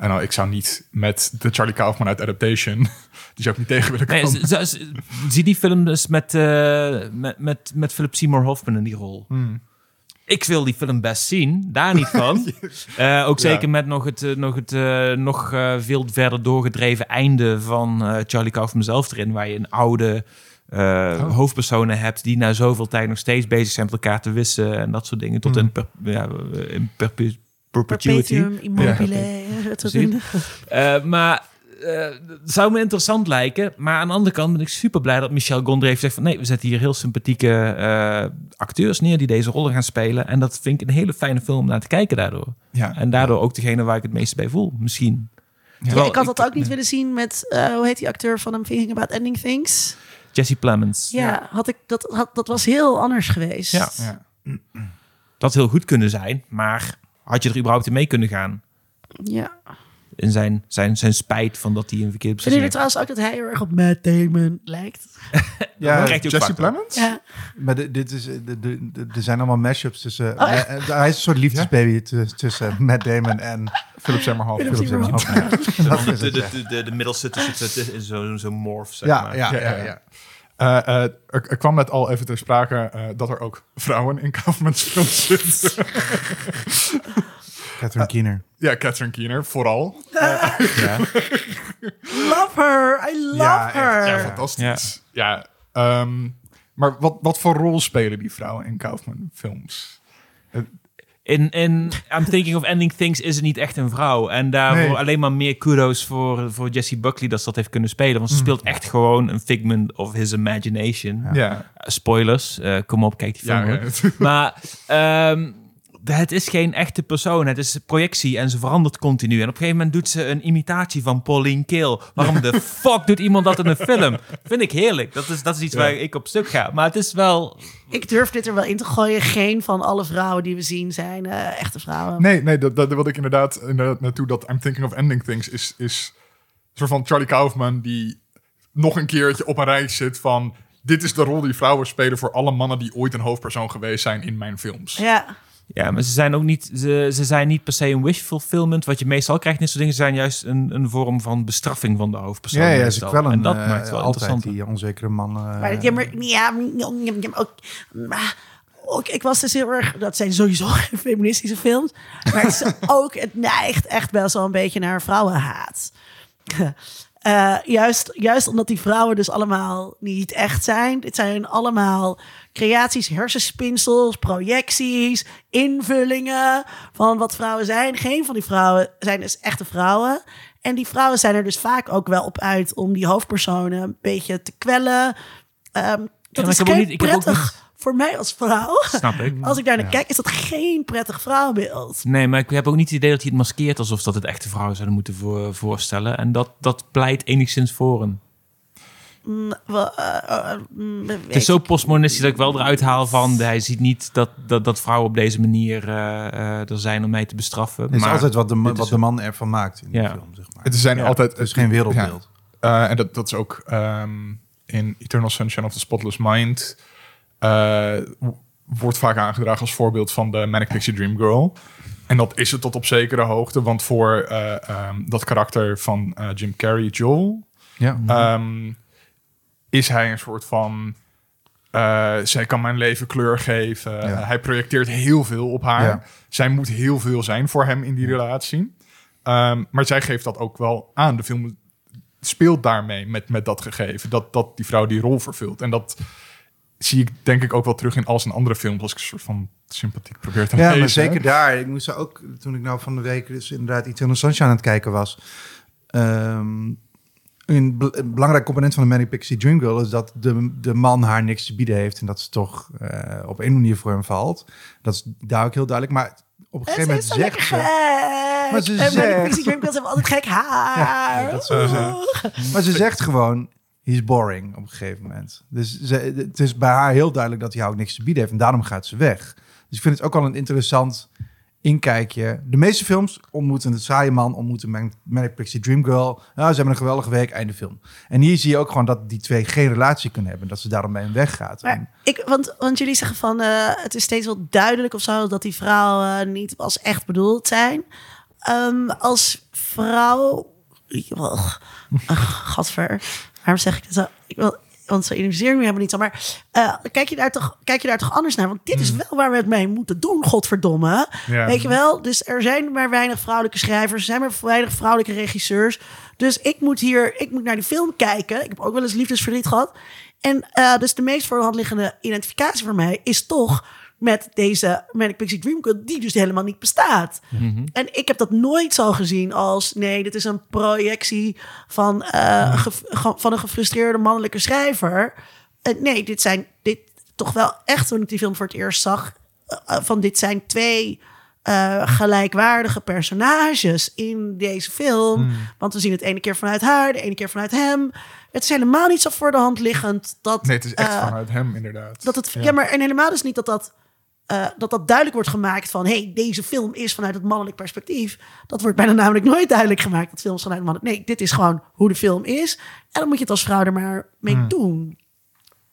en nou, ik zou niet met de Charlie Kaufman uit Adaptation... die zou ik niet tegen willen Nee, komen. z- z- zie die film dus met, eh, met, met, met Philip Seymour Hoffman in die rol. Hmm. Ik wil die film best zien, daar niet van. Eh, ook zeker Ja. met nog het eh, nog, het, nog veel verder doorgedreven einde van Charlie Kaufman zelf erin, waar je een oude Oh. hoofdpersonen hebt die na zoveel tijd nog steeds bezig zijn met elkaar te wissen en dat soort dingen, tot Hmm. in, per, ja, in perpe- perpetuity. Perpetuum immobile. dat soort Precies. dingen. Eh, maar eh, het zou me interessant lijken. Maar aan de andere kant ben ik super blij dat Michel Gondry heeft gezegd van nee, we zetten hier heel sympathieke eh, acteurs neer die deze rollen gaan spelen. En dat vind ik een hele fijne film om naar te kijken daardoor. Ja. En daardoor ook degene waar ik het meeste bij voel, misschien. Ja, Terwijl ik had dat ook niet willen zien met, eh, hoe heet die acteur van I'm Thinking About Ending Things? Jesse Plemons. Ja, Had ik, dat, had, dat was heel anders geweest. Ja. Ja. Dat heel goed kunnen zijn, maar had je er überhaupt in mee kunnen gaan? ja. In zijn, zijn, zijn spijt van dat hij een verkeerde Vinden beslissing jullie trouwens ook dat hij heel erg op Matt Damon lijkt? ja, Jesse. Plemons? Ja. maar de- dit is, de, de, de- er zijn allemaal mashups tussen... Oh, eh, eh, hij is een soort liefdesbaby tussen Matt Damon en Philip Seymour Hoffman. Philip Seymour De, het, de, ja. de, de, de middelste tussen in zo'n zo morph, zeg Ja, maar. ja, Ja, ja, Eh, eh, er, er kwam net al even ter sprake eh, dat er ook vrouwen in Kaufman's films zitten. Catherine Keener. ja, Catherine Keener vooral. Ja. Love her. I love Ja, echt. her. Ja, fantastisch. Ja. ehm, maar wat, wat voor rol spelen die vrouwen in Kaufman films? In, in I'm Thinking of Ending Things is het niet echt een vrouw. En daarvoor Nee. alleen maar meer kudos voor, voor Jessie Buckley dat ze dat heeft kunnen spelen. Want ze speelt echt gewoon een figment of his imagination. Ja, Uh, spoilers, eh, kom op, kijk die film. ja. Maar ehm, het is geen echte persoon. Het is projectie en ze verandert continu. En op een gegeven moment doet ze een imitatie van Pauline Kael. Waarom de fuck doet iemand dat in een film? Vind ik heerlijk. Dat is, dat is iets Ja. waar ik op stuk ga. Maar het is wel... Ik durf dit er wel in te gooien. Geen van alle vrouwen die we zien zijn eh, echte vrouwen. Nee, nee, dat, dat wilde ik inderdaad, inderdaad naartoe. Dat I'm Thinking of Ending Things is, is een soort van Charlie Kaufman die nog een keertje op een rij zit van... Dit is de rol die vrouwen spelen voor alle mannen die ooit een hoofdpersoon geweest zijn in mijn films. Ja. Ja, maar ze zijn ook niet, ze, ze zijn niet per se een wish fulfillment. Wat je meestal krijgt in dit soort dingen, zijn juist een, een vorm van bestraffing van de hoofdpersoon. Ja, ja, is wel een, en dat eh, maakt het wel altijd interessant. die onzekere man. eh, Maar, ja, maar, ja, ja, ja, ook, maar ook, ik was dus heel erg... Dat zijn sowieso geen feministische films. Maar het, is ook, het neigt echt best wel een beetje naar vrouwenhaat. Eh, juist, juist omdat die vrouwen dus allemaal niet echt zijn. Dit zijn allemaal creaties, hersenspinsels, projecties, invullingen van wat vrouwen zijn. Geen van die vrouwen zijn dus echte vrouwen. En die vrouwen zijn er dus vaak ook wel op uit om die hoofdpersonen een beetje te kwellen. Ehm, dat is ik heb ook niet- ik heb ook prettig voor mij als vrouw. Snap ik. Als ik daar naar kijk, is dat geen prettig vrouwbeeld. Nee, maar ik heb ook niet het idee dat hij het maskeert alsof dat het echte vrouwen zouden moeten voor, voorstellen. En dat, dat pleit enigszins voor hem. mm, eh, eh, mm, Het is zo ik- postmodernistisch dat ik wel eruit haal van... hij ziet niet dat, dat, dat vrouwen op deze manier eh, eh, er zijn om mij te bestraffen. Het is maar altijd wat de, wat de man ervan maakt in de Ja. film, zeg maar. Het zijn Ja, altijd... Het is geen wereldbeeld. Ja, eh, en dat, dat is ook ehm, in Eternal Sunshine of the Spotless Mind... eh, wordt vaak aangedragen als voorbeeld van de Manic Pixie Dream Girl. En dat is het tot op zekere hoogte. Want voor eh, ehm, dat karakter van eh, Jim Carrey, Joel... Ja. ehm, is hij een soort van... zij kan mijn leven kleur geven. Ja. hij projecteert heel veel op haar. Ja. Zij moet heel veel zijn voor hem in die relatie. Ehm, maar zij geeft dat ook wel aan. De film speelt daarmee met, met dat gegeven. Dat, dat die vrouw die rol vervult. En dat zie ik denk ik ook wel terug in al zijn andere films. Als ik een soort van sympathiek probeer te Ja, lezen. maar zeker daar. Ik moest er ook, toen ik nou van de week dus inderdaad Eternal Sunshine aan het kijken was. ehm, een, bel- een belangrijk component van de Manic Pixie Dream Girl is dat de, de man haar niks te bieden heeft. En dat ze toch eh, op een manier voor hem valt. Dat is daar ook heel duidelijk. Maar op een Het gegeven moment zegt ze... Maar ze de zegt- Pixie Dream Girls hebben altijd gek haar. Ja, dat. Maar ze zegt gewoon, he's boring op een gegeven moment. Dus ze, het is bij haar heel duidelijk dat hij haar ook niks te bieden heeft. En daarom gaat ze weg. Dus ik vind het ook al een interessant inkijkje. De meeste films ontmoeten het saaie man, ontmoeten Man- Manic Pixie Dream Girl. Ja, ze hebben een geweldige week, einde film. En hier zie je ook gewoon dat die twee geen relatie kunnen hebben. Dat ze daarom bij hem weggaat. En- ik, want, want jullie zeggen van eh, het is steeds wel duidelijk of zo dat die vrouwen niet als echt bedoeld zijn. Ehm, als vrouw. Oh, gadver. Waarom zeg ik zo? Ik wil, want zo identificeer ik me helemaal niet zo. Maar eh, kijk, je daar toch, kijk je daar toch anders naar? Want dit is wel waar we het mee moeten doen, godverdomme. Ja. Weet je wel? Dus er zijn maar weinig vrouwelijke schrijvers. Er zijn maar weinig vrouwelijke regisseurs. Dus ik moet hier, ik moet naar die film kijken. Ik heb ook wel eens liefdesverdriet gehad. En eh, dus de meest voor de hand liggende identificatie voor mij is toch met deze Manic Pixie Dream Girl, die dus helemaal niet bestaat. En ik heb dat nooit zo gezien als, nee, dit is een projectie van, eh, ge- van een gefrustreerde mannelijke schrijver. Nee, dit zijn dit toch wel echt, toen ik die film voor het eerst zag, eh, eh, van dit zijn twee gelijkwaardige personages in deze film. Want we zien het ene keer vanuit haar, de ene keer vanuit hem. Het is helemaal niet zo voor de hand liggend dat... Nee, het is echt vanuit hem inderdaad. dat het, ja. maar en helemaal dus niet dat dat, eh, dat dat duidelijk wordt gemaakt van... hey, deze film is vanuit het mannelijk perspectief. Dat wordt bijna namelijk nooit duidelijk gemaakt, dat films vanuit mannelijk... Nee, dit is gewoon hoe de film is. En dan moet je het als vrouw er maar mee doen.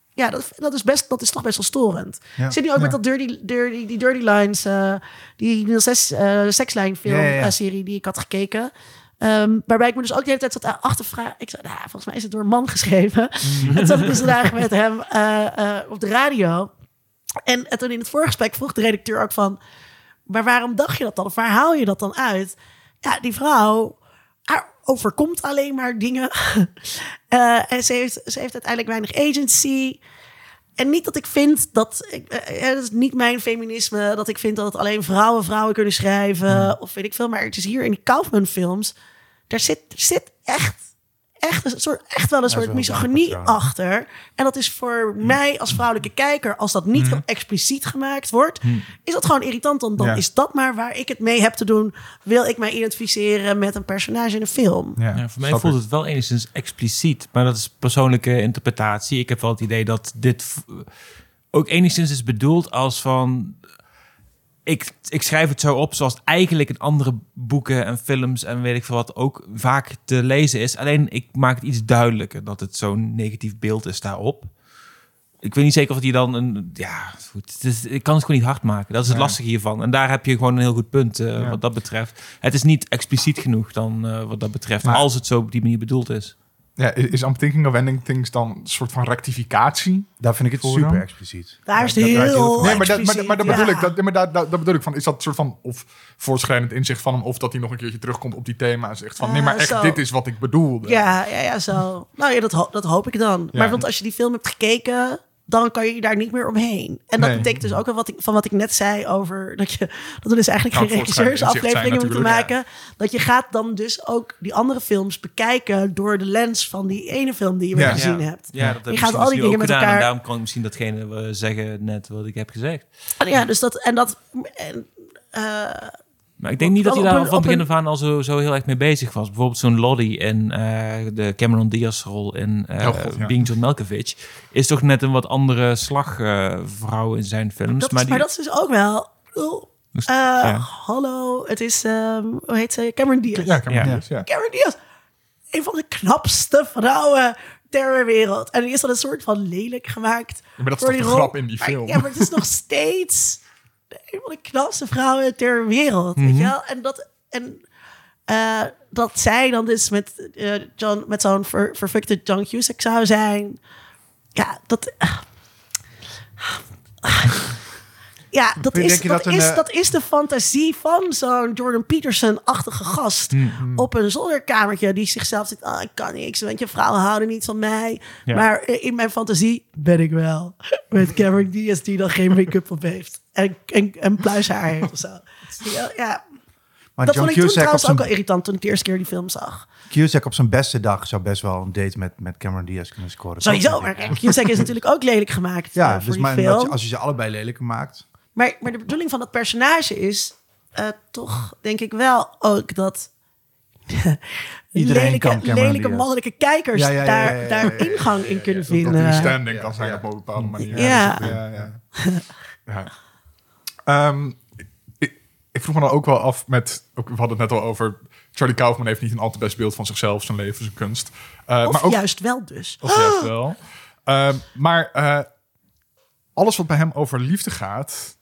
Ja, dat, dat, is best, dat is toch best wel storend. Ja. Zit nu ook met dat dirty, dirty, die Dirty Lines, eh, die 06 eh sekslijn film Ja, ja, ja. eh, serie die ik had gekeken. Ehm, waarbij ik me dus ook de hele tijd zat achtervragen. Ik zei, nou, volgens mij is het door een man geschreven. en toen zat ik dus vandaag met hem op de radio. En, en toen in het voorgesprek vroeg de redacteur ook van... maar waarom dacht je dat dan? Of waar haal je dat dan uit? Ja, die vrouw, haar overkomt alleen maar dingen. Eh, en ze heeft, ze heeft uiteindelijk weinig agency. En niet dat ik vind dat... Ik, eh, eh, dat is niet mijn feminisme. Dat ik vind dat alleen vrouwen vrouwen kunnen schrijven. Of weet ik veel. Maar het is hier in die Kaufman films... Daar zit, er zit echt... Echt, een soort, echt wel een soort misogynie achter. En dat is voor mij als vrouwelijke kijker, als dat niet heel expliciet gemaakt wordt, is dat gewoon irritant. Want dan Ja. is dat maar waar ik het mee heb te doen. Wil ik mij identificeren met een personage in een film? Ja, Ja, voor mij voelt ik. het wel enigszins expliciet, maar dat is persoonlijke interpretatie. Ik heb wel het idee dat dit ook enigszins is bedoeld als van... Ik, ik schrijf het zo op zoals het eigenlijk in andere boeken en films en weet ik veel wat ook vaak te lezen is. Alleen ik maak het iets duidelijker dat het zo'n negatief beeld is daarop. Ik weet niet zeker of die dan een... Ja, goed, het is, ik kan het gewoon niet hard maken. Dat is het Ja. lastige hiervan. En daar heb je gewoon een heel goed punt eh, Ja. wat dat betreft. Het is niet expliciet genoeg dan eh, wat dat betreft. Maar- als het zo op die manier bedoeld is. Ja, is I'm Thinking of Ending Things dan een soort van rectificatie? Daar vind ik het super dan? expliciet. Daar is Ja, het draait heel. Nee, maar dat, maar, maar dat bedoel ja. ik. Dat, maar dat, dat, dat bedoel ik van. Is dat een soort van of voortschrijdend inzicht van hem, of dat hij nog een keertje terugkomt op die thema en zegt van nee, maar Ah, echt zo. dit is wat ik bedoelde. Ja, ja, ja, zo. Nou ja, dat, ho- dat hoop ik dan. Ja. Maar want als je die film hebt gekeken, dan kan je daar niet meer omheen. En dat Nee. betekent dus ook wel wat ik, van wat ik net zei over dat, je, dat we dus eigenlijk Nou, geen regisseursafleveringen moeten maken. Dat je gaat dan dus ook die andere films bekijken door de lens van die ene film die je Ja. weer gezien Ja. hebt. Ja, dat heb Je gaat al die dingen met elkaar- En daarom kan ik misschien datgene eh, zeggen net wat ik heb gezegd. En Ja, dus dat en dat en, eh, Maar ik denk niet dat hij daar een- van begin een- af aan al zo, zo heel erg mee bezig was. Bijvoorbeeld zo'n Lottie en eh, de Cameron Diaz rol in eh Oh God, ja. Being John Malkovich... is toch net een wat andere slagvrouw in zijn films. Dat maar, is, maar die, dat is dus ook wel... Dus- eh, ja. Hallo, het is... ehm, hoe heet ze? Cameron Diaz. Ja, kan Ja. ja. ja. Cameron Diaz. Een van de knapste vrouwen ter wereld. En die is dan een soort van lelijk gemaakt. maar dat is toch de rol. grap in die Maar- film? ja, maar het is nog steeds een van de knapste vrouwen ter wereld. Weet je wel? En dat... En, eh, dat zij dan dus met, eh, John, met zo'n ver, verfuckte John Cusack zou zijn. Ja, dat... Ja, dat, is, dat, is, eh, dat is de fantasie van zo'n Jordan Peterson-achtige gast. Op een zolderkamertje die zichzelf zegt... Ah, ik kan niks, want je vrouwen houden niet van mij. Ja. Maar eh, in mijn fantasie ben ik wel. Met Cameron Diaz die dan geen make-up op heeft. En, en, en pluishaar heeft of zo. Ja, ja. Maar Dat John vond ik toen Cusack trouwens ook wel irritant toen ik de eerste keer die film zag. Cusack op zijn beste dag zou best wel een date met, met Cameron Diaz kunnen scoren. Sowieso, maar Cusack is natuurlijk ook lelijk gemaakt Ja, eh, voor dus die maar film. als je, als je ze allebei lelijker maakt. Maar, maar de bedoeling van dat personage is eh, toch, denk ik wel ook dat Iedereen lelijke, kan Cameron lelijke Diaz. mannelijke kijkers Ja, ja, ja, daar, ja, ja, daar ja, ja, ingang in kunnen Dat er een vinden. standing kan zijn op een bepaalde manier. Ja. ja, Ehm, ik, ik vroeg me dan ook wel af met... Ook, we hadden het net al over... Charlie Kaufman heeft niet een al te best beeld van zichzelf, zijn leven, zijn kunst. Uh, Of maar ook, juist wel dus. Of juist wel. Ehm, maar eh, alles wat bij hem over liefde gaat...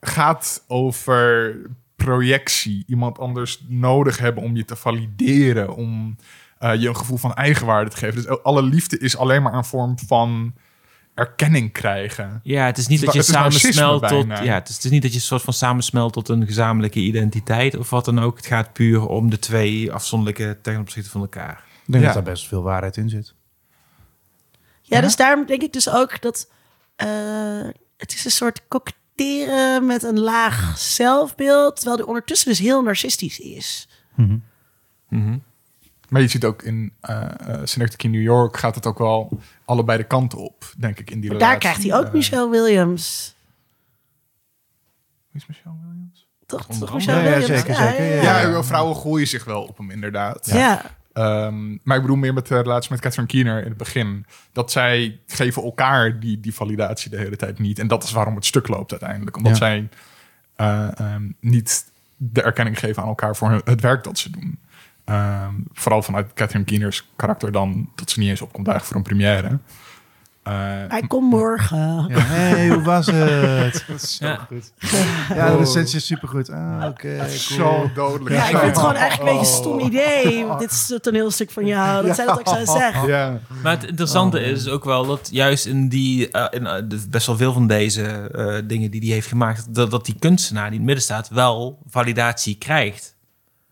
gaat over projectie. Iemand anders nodig hebben om je te valideren. Om eh, je een gevoel van eigenwaarde te geven. Dus alle liefde is alleen maar een vorm van erkenning krijgen. Ja, het is niet Het dat je samensmelt tot. bijna. Ja, het is, het is niet dat je een soort van samensmelt tot een gezamenlijke identiteit of wat dan ook. Het gaat puur om de twee afzonderlijke ten opzichte van elkaar. Ik denk Ja. dat daar best veel waarheid in zit. Ja, dus daarom denk ik dus ook dat eh, het is een soort koketteren met een laag zelfbeeld, terwijl die ondertussen dus heel narcistisch is. Maar je ziet ook in uh, uh, Synecdoche in New York gaat het ook wel allebei de kanten op, denk ik, in die Maar daar krijgt hij ook Eh, Michelle Williams. Wie is Michelle Williams? Toch. Michelle Ja, ja, Williams? zeker, zeker, ja, Ja, ja. vrouwen gooien zich wel op hem, inderdaad. Ja. Ehm, maar ik bedoel meer met de relatie met Catherine Keener in het begin. Dat zij geven elkaar die, die validatie de hele tijd niet. En dat is waarom het stuk loopt uiteindelijk. Omdat Ja. zij eh, ehm, niet de erkenning geven aan elkaar voor hun- het werk dat ze doen. Ehm, vooral vanuit Catherine Keeners karakter dan dat ze niet eens opkomt dagen voor een première. Eh, Hij komt morgen. Ja, hey, hoe was het? Dat is zo Ja. goed. Ja, de recensie is supergoed. Ah, oké, cool. Zo dodelijk. Ja, ik vind het gewoon eigenlijk een beetje een stom Oh. idee. Dit is het toneelstuk van jou. Dat zij dat ook zou zeggen. Ja. Maar het interessante Oh. is ook wel dat juist in die, eh, in, eh, best wel veel van deze eh, dingen die hij heeft gemaakt, dat, dat die kunstenaar die in het midden staat wel validatie krijgt.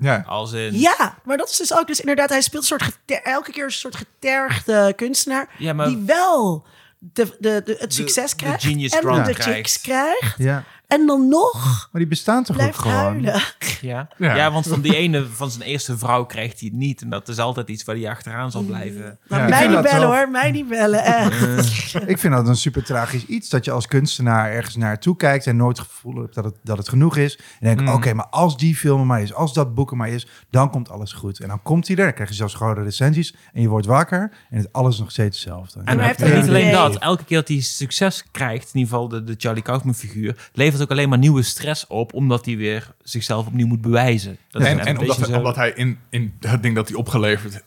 Ja. Als in, Ja, maar dat is dus ook dus inderdaad. Hij speelt een soort geter- elke keer een soort getergde kunstenaar. Ja, maar- die wel de, de, de, het succes de krijgt. genius en de krijgt. chicks krijgt. Ja, En dan nog maar die bestaan toch ook blijft gewoon? huilen. Ja. Ja. Ja. want van die ene, van zijn eerste vrouw krijgt hij het niet. En dat is altijd iets waar hij achteraan zal blijven. Ja. Ik mij niet bellen wel- hoor, mij niet bellen. echt. Ik vind dat een super tragisch iets. Dat je als kunstenaar ergens naartoe kijkt en nooit het gevoel hebt dat het, dat het genoeg is. En denk, oké, maar als die film er maar is, als dat boek er maar is, dan komt alles goed. En dan komt hij er, dan krijg je zelfs de recensies en je wordt wakker en het alles is nog steeds hetzelfde. En hij hij heeft niet een alleen dat. Elke keer dat hij succes krijgt, in ieder geval de, de Charlie Kaufman figuur, levert ook alleen maar nieuwe stress op, omdat hij weer zichzelf opnieuw moet bewijzen. Dat is En, en hij, omdat hij in, in het ding dat hij opgeleverd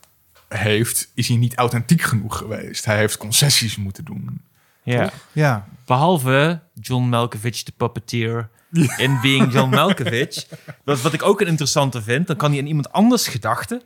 heeft, is hij niet authentiek genoeg geweest. Hij heeft concessies moeten doen. Ja. Ja, Behalve John Malkovich, de puppeteer, in Being John Malkovich. Wat, wat ik ook een interessante vind, dan kan hij in iemand anders gedachten,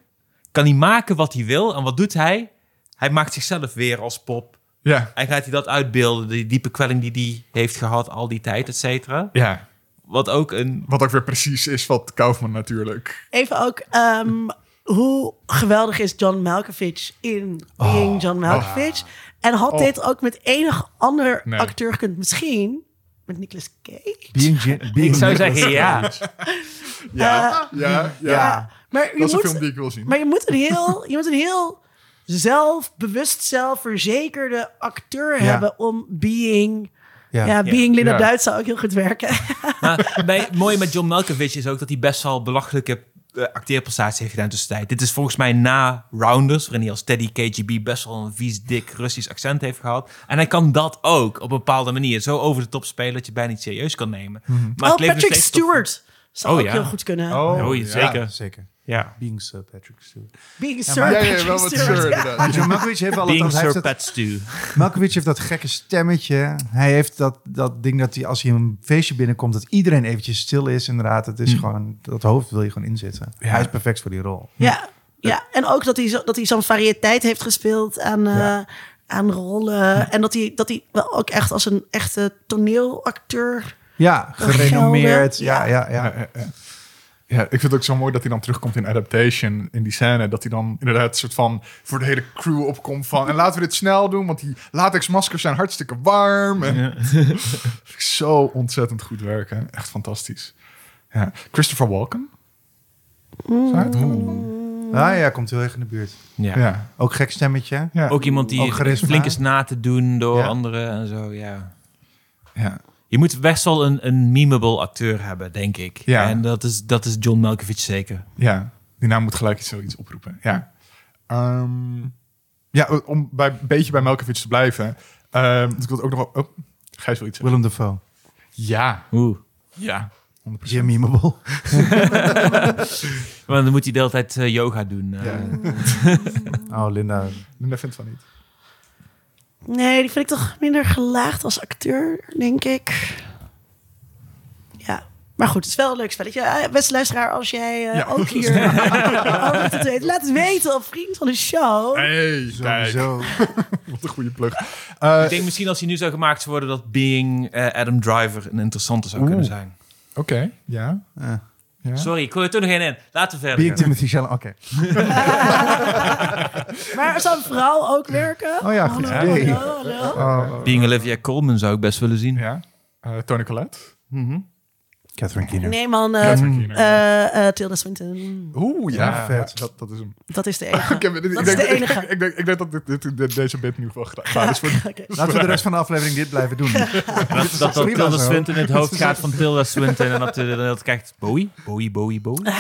kan hij maken wat hij wil. En wat doet hij? Hij maakt zichzelf weer als pop. Ja, En gaat hij dat uitbeelden, die diepe kwelling die hij heeft gehad al die tijd, et cetera. ja. Wat ook een... Wat ook weer precies is wat Kaufman natuurlijk. Even ook, ehm, hoe geweldig is John Malkovich in Being John Malkovich? En had Oh. dit ook met enig ander Nee. acteur gekund? Misschien met Nicolas Cage? being, Jin- Ik being zou zeggen ja. Ja, ja, ja. Ja. Maar je, Dat is een moet, film die ik wil zien. maar je moet een heel, je moet een heel zelfbewust, zelfverzekerde acteur Ja. hebben om Being Ja. Ja, Being Linda Ja. Duits zou ook heel goed werken. Maar bij, het mooie met John Malkovich is ook dat hij best wel belachelijke eh, acteerprestatie heeft gedaan tussentijd. Dit is volgens mij na Rounders, waarin hij als Teddy KGB best wel een vies, dik Russisch accent heeft gehad. En hij kan dat ook op een bepaalde manier. Zo over de top spelen dat je bijna niet serieus kan nemen. Maar oh, Patrick Stewart zou Oh, ook ja. heel goed kunnen. Oh, Oh, ja. zeker. Zeker. Ja. Being Sir Patrick Stewart. Being Ja, Sir maar- Ja, ja, Patrick wel wat Stewart. sir, ja. inderdaad. Maar John Malkovich heeft wel dat, Being heeft Sir dat, Pat Stew. Malkovich heeft dat gekke stemmetje. Hij heeft dat, dat ding dat hij als hij een feestje binnenkomt, dat iedereen eventjes stil is. Inderdaad, het is gewoon, dat hoofd wil je gewoon inzetten. Ja. Hij is perfect voor die rol. Ja, ja. en ook dat hij, zo, dat hij zo'n variëteit heeft gespeeld aan, eh, aan rollen. En dat hij, dat hij wel ook echt als een echte toneelacteur... Ja, gerenommeerd. Ja, ja. Ja, ja, ja. Ik vind het ook zo mooi dat hij dan terugkomt in Adaptation, in die scène. Dat hij dan inderdaad een soort van voor de hele crew opkomt van... En laten we dit snel doen, want die latexmaskers zijn hartstikke warm. En, zo ontzettend goed werken. Echt fantastisch. Ja. Christopher Walken. Het? Ah ja, komt heel erg in de buurt. Ja. Ja. Ook gek stemmetje. Ja. Ook iemand die flink is na te doen door Ja. anderen en zo, ja. ja. Je moet best wel een, een memeable acteur hebben, denk ik. Ja. En dat is, dat is John Malkovich zeker. Ja, die naam moet gelijk iets zoiets oproepen. Ja, Ehm, ja om bij, een beetje bij Melkovich te blijven. ehm, dus ik wil ook nog wel... Oh, Gijs wil iets zeggen. Willem Dafoe. Ja, Oeh. ja. 100%. Jim Memeable. Maar dan moet hij de hele tijd eh, yoga doen. eh. Ja. Oh, Linda. Linda vindt van niet. Nee, die vind ik toch minder gelaagd als acteur, denk ik. Ja. Maar goed, het is wel een leuk spelletje. Eh, Beste luisteraar, als jij eh, Ja. ook hier over het weet, laat het weten op vriend van de show. Hey. Sowieso. Wat een goede plug. Eh, Ik denk misschien als hij nu zou gemaakt worden dat Being eh, Adam Driver een interessante zou kunnen zijn. Oké, ja. Eh, ja. Sorry, ik gooi er toch nog één in. Laten we verder Being. Timothy Chalamet. Oké. Maar zou een vrouw ook werken? Oh ja, goed Hallo, idee. hallo, hallo. Oh, Being Olivia Colman zou ik best willen zien. Ja. Eh, Tony Collette. Mhm. Catherine Keener. Nee man, eh, Keener. eh, eh, Tilda Swinton. Oeh, ja. Ja, vet. Dat, dat is hem. Dat is de enige. Ik, heb, ik, Dat denk, is de ik, enige. ik, denk, ik denk dat dit, dit- dit- deze bit nu wel klaar is. Voor. Laten we de rest van de aflevering dit blijven doen. Dat, dat, dat Tilda. Swinton in het hoofd gaat van Tilda Swinton en dat, dat krijgt Bowie, Bowie, Bowie, Bowie.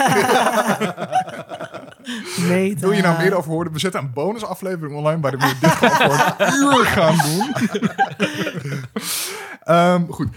Nee, Wil je nou meer over horen? We zetten een bonusaflevering online waarin we dit gewoon voor een uur gaan doen. Ehm, goed.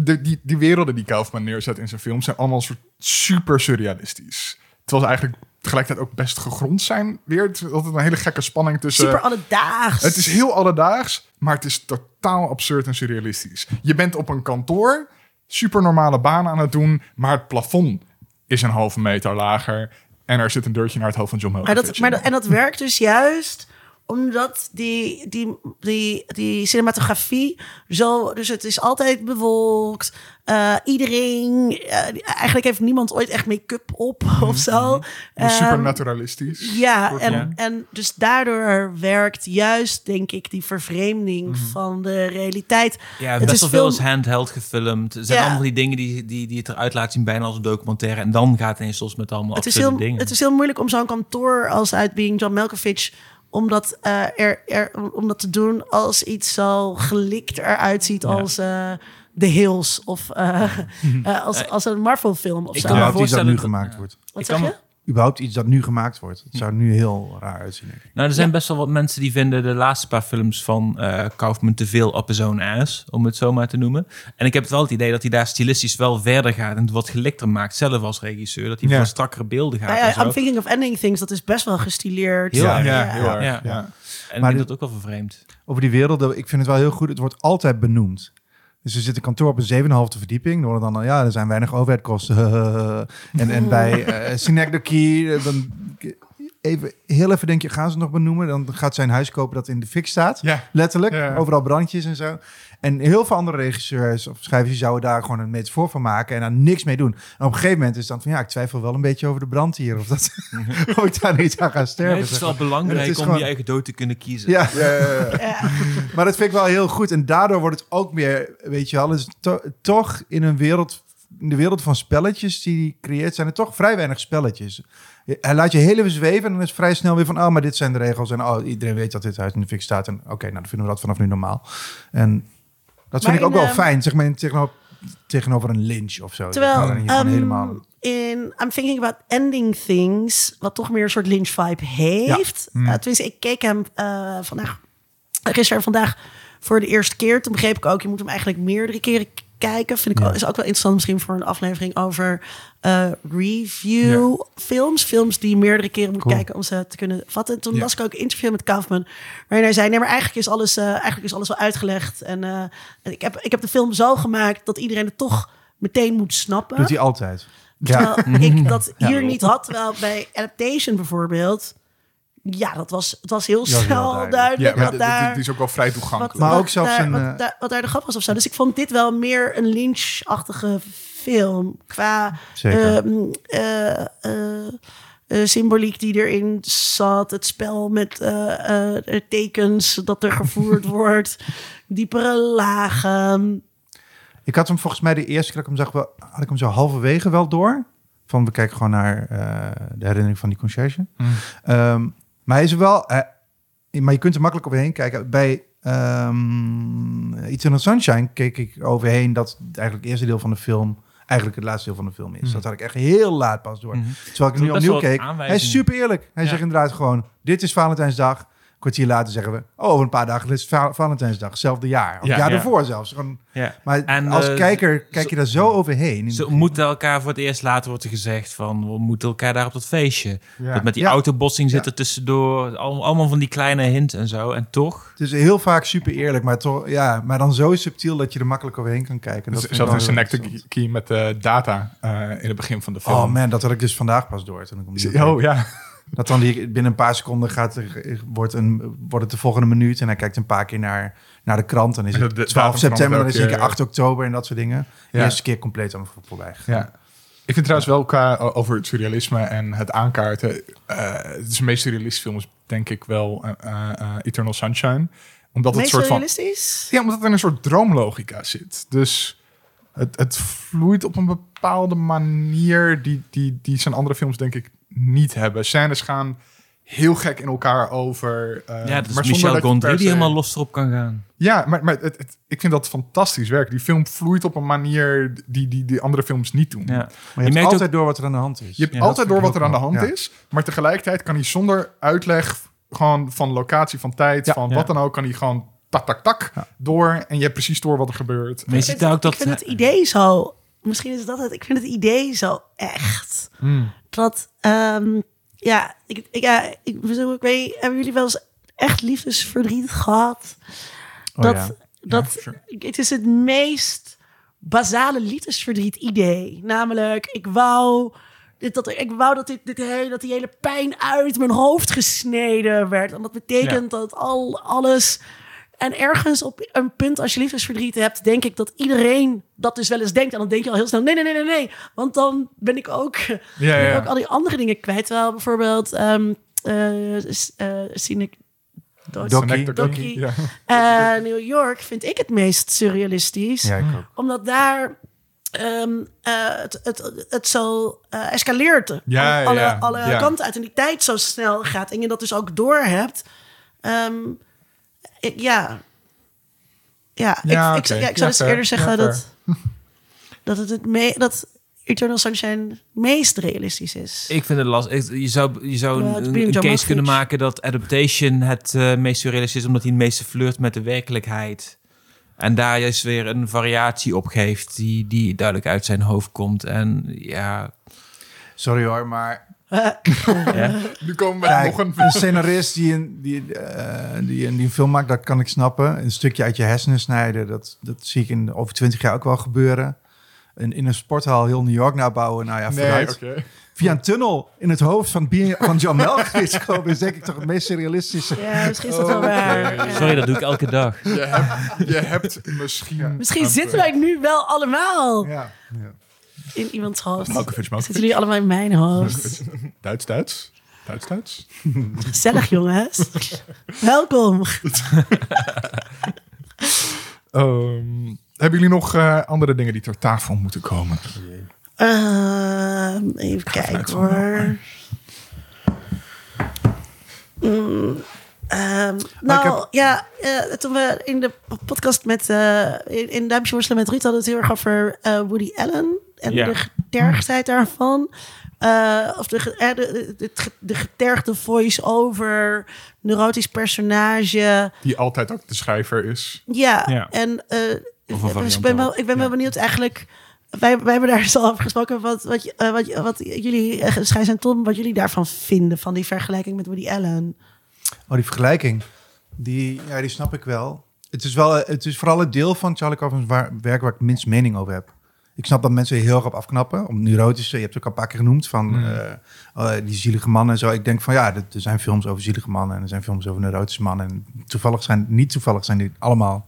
De, die, die werelden die Kaufman neerzet in zijn film zijn allemaal soort super surrealistisch. Terwijl ze eigenlijk tegelijkertijd ook best gegrond zijn. Weer, het is altijd een hele gekke spanning tussen... Super alledaags. Het is heel alledaags, maar het is totaal absurd en surrealistisch. Je bent op een kantoor, super normale baan aan het doen, maar het plafond is een halve meter lager. En er zit een deurtje naar het hoofd van John Maar Malkovich. dat, maar dat, en dat werkt dus juist omdat die, die, die, die cinematografie zo... Dus het is altijd bewolkt. Eh, iedereen... eh, eigenlijk heeft niemand ooit echt make-up op of zo. Het is super Ehm, naturalistisch. Ja, en, en dus daardoor werkt juist, denk ik, die vervreemding van de realiteit. Ja, Het best is wel veel film- is handheld gefilmd. Er zijn Ja. allemaal die dingen die, die, die het eruit laat zien, bijna als een documentaire. En dan gaat het ineens los met allemaal Het is, heel, dingen. het is heel moeilijk om zo'n kantoor als uit Being John Malkovich... om dat, eh, er, er, om dat te doen als iets zo gelikt eruit ziet als eh The Hills... of eh, eh, als, als een Marvel-film of Ik zo. kan me iets dat nu gemaakt wordt. Wat ik zeg kan je? Überhaupt iets dat nu gemaakt wordt. Het zou nu heel raar uitzien. denk ik. Nou, er zijn best wel wat mensen die vinden de laatste paar films van eh Kaufman te veel op his own ass, om het zo maar te noemen. En ik heb wel het idee dat hij daar stilistisch wel verder gaat en het wat gelikter maakt, zelf als regisseur. Dat hij Ja. voor strakkere beelden gaat Nou en ja, zo. I'm thinking of ending things, dat is best wel gestileerd. Heel ja, erg. ja, heel erg. Ja. Ja. En ik Maar vind dit- dat ook wel vervreemd. Over die werelden, ik vind het wel heel goed. Het wordt altijd benoemd. Dus er zit een kantoor op een 7,5 verdieping. Dan worden dan, ja, er zijn weinig overheidkosten. en, en bij eh Synecdoche, dan even, heel even denk je, gaan ze het nog benoemen? Dan gaat zijn huis kopen dat in de fik staat. Ja. Letterlijk. Ja. Overal brandjes en zo. En heel veel andere regisseurs of schrijvers die zouden daar gewoon een metafoor van maken en daar niks mee doen. En op een gegeven moment is het dan van ja, ik twijfel wel een beetje over de brand hier. Of, dat, ik daar niet aan ga sterven. Nee, het is zeg wel maar. belangrijk is om gewoon- je eigen dood te kunnen kiezen. Ja, Ja, ja, ja. Ja. maar dat vind ik wel heel goed. En daardoor wordt het ook meer, weet je wel, is to- toch in een wereld, in de wereld van spelletjes die hij creëert, zijn er toch vrij weinig spelletjes. Hij laat je heel even zweven en dan is vrij snel weer van, oh, maar dit zijn de regels. En oh, iedereen weet dat dit huis in de fik staat. En oké, nou, dan vinden we dat vanaf nu normaal. En Dat vind ik ook wel ehm, fijn, zeg maar in tegenover, tegenover een lynch of zo. Terwijl ehm, helemaal... in I'm Thinking About Ending Things, wat toch meer een soort Lynch vibe heeft. Mm. Eh, tenminste, ik keek hem eh, vandaag, gisteren vandaag voor de eerste keer. Toen begreep ik ook, je moet hem eigenlijk meerdere keren kijken. Vind ik Ja. ook, is ook wel interessant misschien voor een aflevering over eh, review films. Films die meerdere keren moet Cool. kijken om ze te kunnen vatten. En toen Ja. las ik ook een interview met Kaufman. Waarin hij zei, nee, maar eigenlijk is alles, eh, eigenlijk is alles wel uitgelegd. En eh, ik, heb, ik heb de film zo gemaakt dat iedereen het toch meteen moet snappen. Doet hij altijd. Ja. Terwijl ik dat hier niet had. Terwijl bij Adaptation bijvoorbeeld... Ja, dat was, het was heel Ja, snel duidelijk. duidelijk. Ja, maar wat daar, die is ook wel vrij wat, toegankelijk. Maar wat ook zelfs daar, een, wat, eh, daar, wat daar de grap was of zo. Dus ik vond dit wel meer een Lynch-achtige film. Qua Zeker. ehm, eh, eh, eh, symboliek die erin zat. Het spel met eh, eh, tekens dat er gevoerd wordt. Diepere lagen. Ik had hem volgens mij de eerste keer dat ik hem zag, wel, had ik hem zo halverwege wel door. Van we kijken gewoon naar eh, de herinnering van die conciërge. Mm. Ehm, maar hij is wel, eh, maar je kunt er makkelijk overheen kijken. Bij ehm Eternal Sunshine keek ik overheen dat eigenlijk het eerste deel van de film eigenlijk het laatste deel van de film is. Mm. Dat had ik echt heel laat pas door. Mhm. Terwijl ik nu opnieuw keek. Hij is super eerlijk. Hij Ja. zegt inderdaad gewoon, dit is Valentijnsdag. Kwartier later zeggen we, oh, over een paar dagen is Valentijnsdag, hetzelfde jaar. Of Ja. ja, jaar Ja. ervoor zelfs. Gewoon, Ja. maar En, als eh, kijker kijk je daar zo overheen. Ze het ontmoeten elkaar voor het eerst. Later wordt er gezegd van, we moeten elkaar daar op dat feestje. Ja. Dat met die Ja. autobotsing zit Ja. er tussendoor. Al- Allemaal van die kleine hints en zo. En toch... Het is heel vaak super eerlijk, maar, toch, ja, maar dan zo subtiel dat je er makkelijk overheen kan kijken. Dat Dus ik een interessant. key met eh, data eh, in het begin van de film. Oh man, dat had ik dus vandaag pas door. Toen ik. Oh ja. Dat dan die, binnen een paar seconden gaat er, wordt, een, wordt het de volgende minuut. En hij kijkt een paar keer naar, naar de krant. En is het de 12 datum september, dan is het elke een keer 8 oktober en dat soort dingen. De eerste keer compleet aan voorbij gegaan. Ja. Ik vind trouwens wel qua over het surrealisme en het aankaarten. eh het is de meest surrealistische film is denk ik wel eh, eh, Eternal Sunshine. Omdat het soort van realistisch? ja, omdat er een soort droomlogica zit. Dus het, het vloeit op een bepaalde manier die, die, die zijn andere films denk ik niet hebben. Scènes gaan heel gek in elkaar over. eh, ja, dat is maar zonder Michel dat je Gondry die helemaal los erop kan gaan. Ja, maar, maar het, het- ik vind dat fantastisch werk. Die film vloeit op een manier die die, die andere films niet doen. Ja. Maar je, Je hebt merkt altijd door wat er aan de hand is. Je hebt Ja, altijd door wat er aan de hand ja. is. Maar tegelijkertijd kan hij zonder uitleg gewoon van locatie, van tijd, Ja. van Ja. wat dan ook, kan hij gewoon tak, tak, tak Ja. door. En je hebt precies door wat er gebeurt. Maar je Ik ziet vind, daar ook het, dat... ik vind het idee zo... Misschien is dat het. Ik vind het idee zo echt. Hmm. Dat, ehm, ja, ik, ik, ja, ik, bedoel, ik weet, hebben jullie wel eens echt liefdesverdriet gehad? Oh, dat, ja. dat, Ja, sure. Het is het meest basale liefdesverdriet idee. Namelijk, ik wou... Dit, dat, ik wou dat, dit, dit hele, dat die hele pijn uit mijn hoofd gesneden werd. En dat betekent dat al, alles... En ergens op een punt, als je liefdesverdriet hebt, denk ik dat iedereen dat dus wel eens denkt. En dan denk je al heel snel: nee, nee, nee, nee, nee. Want dan ben ik ook, Ja, ben ik ook al die andere dingen kwijt. Terwijl bijvoorbeeld, Sinek- Doc- Dokkie. Connector Dokkie. Ja. eh, New York vind ik het meest surrealistisch. Ja, ik ook. Omdat daar ehm, eh, het, het, het zo eh, escaleert. Ja, alle ja, alle kanten uit. En die tijd zo snel gaat. En je dat dus ook door hebt. Ehm, ik- ja. Ja, Ja, ik, ik, oké. ja, ik Ja, zou dus eerder zeggen Ja, dat, dat het het me, dat Eternal Sunshine het meest realistisch is. Ik vind het lastig. Je zou, je zou Ja, een, case kunnen maken dat Adaptation het eh, meest surrealistisch is... omdat hij het meeste flirt met de werkelijkheid. En daar juist weer een variatie op geeft... die, die duidelijk uit zijn hoofd komt. En ja... Sorry hoor, maar ja. Nu komen we Kijk, nog een... een scenarist die een, die, eh, die, een, die een film maakt, dat kan ik snappen. Een stukje uit je hersenen snijden, dat, dat zie ik in, over twintig jaar ook wel gebeuren. En in een sporthal heel New York nabouwen, nou ja, Nee, vooruit. Via een tunnel in het hoofd van, Bien- van John komen is denk ik toch het meest surrealistische. Ja, misschien is dat wel waar. Ja. Sorry, dat doe ik elke dag. Je hebt, je hebt misschien... Misschien zitten wij nu wel allemaal Ja, ja. In iemands hoofd. Malkovich, Zitten jullie allemaal in mijn hoofd? Duits, Duits. Duits, Duits. Gezellig, jongens. Welkom. Ehm, hebben jullie nog eh, andere dingen die ter tafel moeten komen? Ehm, even kijken hoor. Mm, Ehm, nou heb- ja, eh, toen we in de podcast met uh, in, in Duimpje Worstelen met Ruud hadden het heel erg over eh, Woody Allen en Ja. de getergdheid daarvan. Eh, of de, eh, de, de, de, de getergde voice-over, neurotisch personage. Die altijd ook de schrijver is. Ja, Ja. en dus ik ben, wel, ik ben wel Ja. benieuwd eigenlijk. Wij, wij hebben daar dus al over gesproken. Wat, wat, je- wat, je- wat jullie, uh, Schijs en Tom, wat jullie daarvan vinden. Van die vergelijking met Woody Allen. Oh, die vergelijking. Die, ja, die snap ik wel. Het is, wel, het is vooral het deel van Charlie Kaufman's werk waar ik minst mening over heb. Ik snap dat mensen heel op afknappen. Om neurotische, je hebt het ook al een paar keer genoemd, van Mm. eh, oh, die zielige mannen en zo. Ik denk van ja, er zijn films over zielige mannen en er zijn films over neurotische mannen. En toevallig zijn, niet toevallig zijn die allemaal,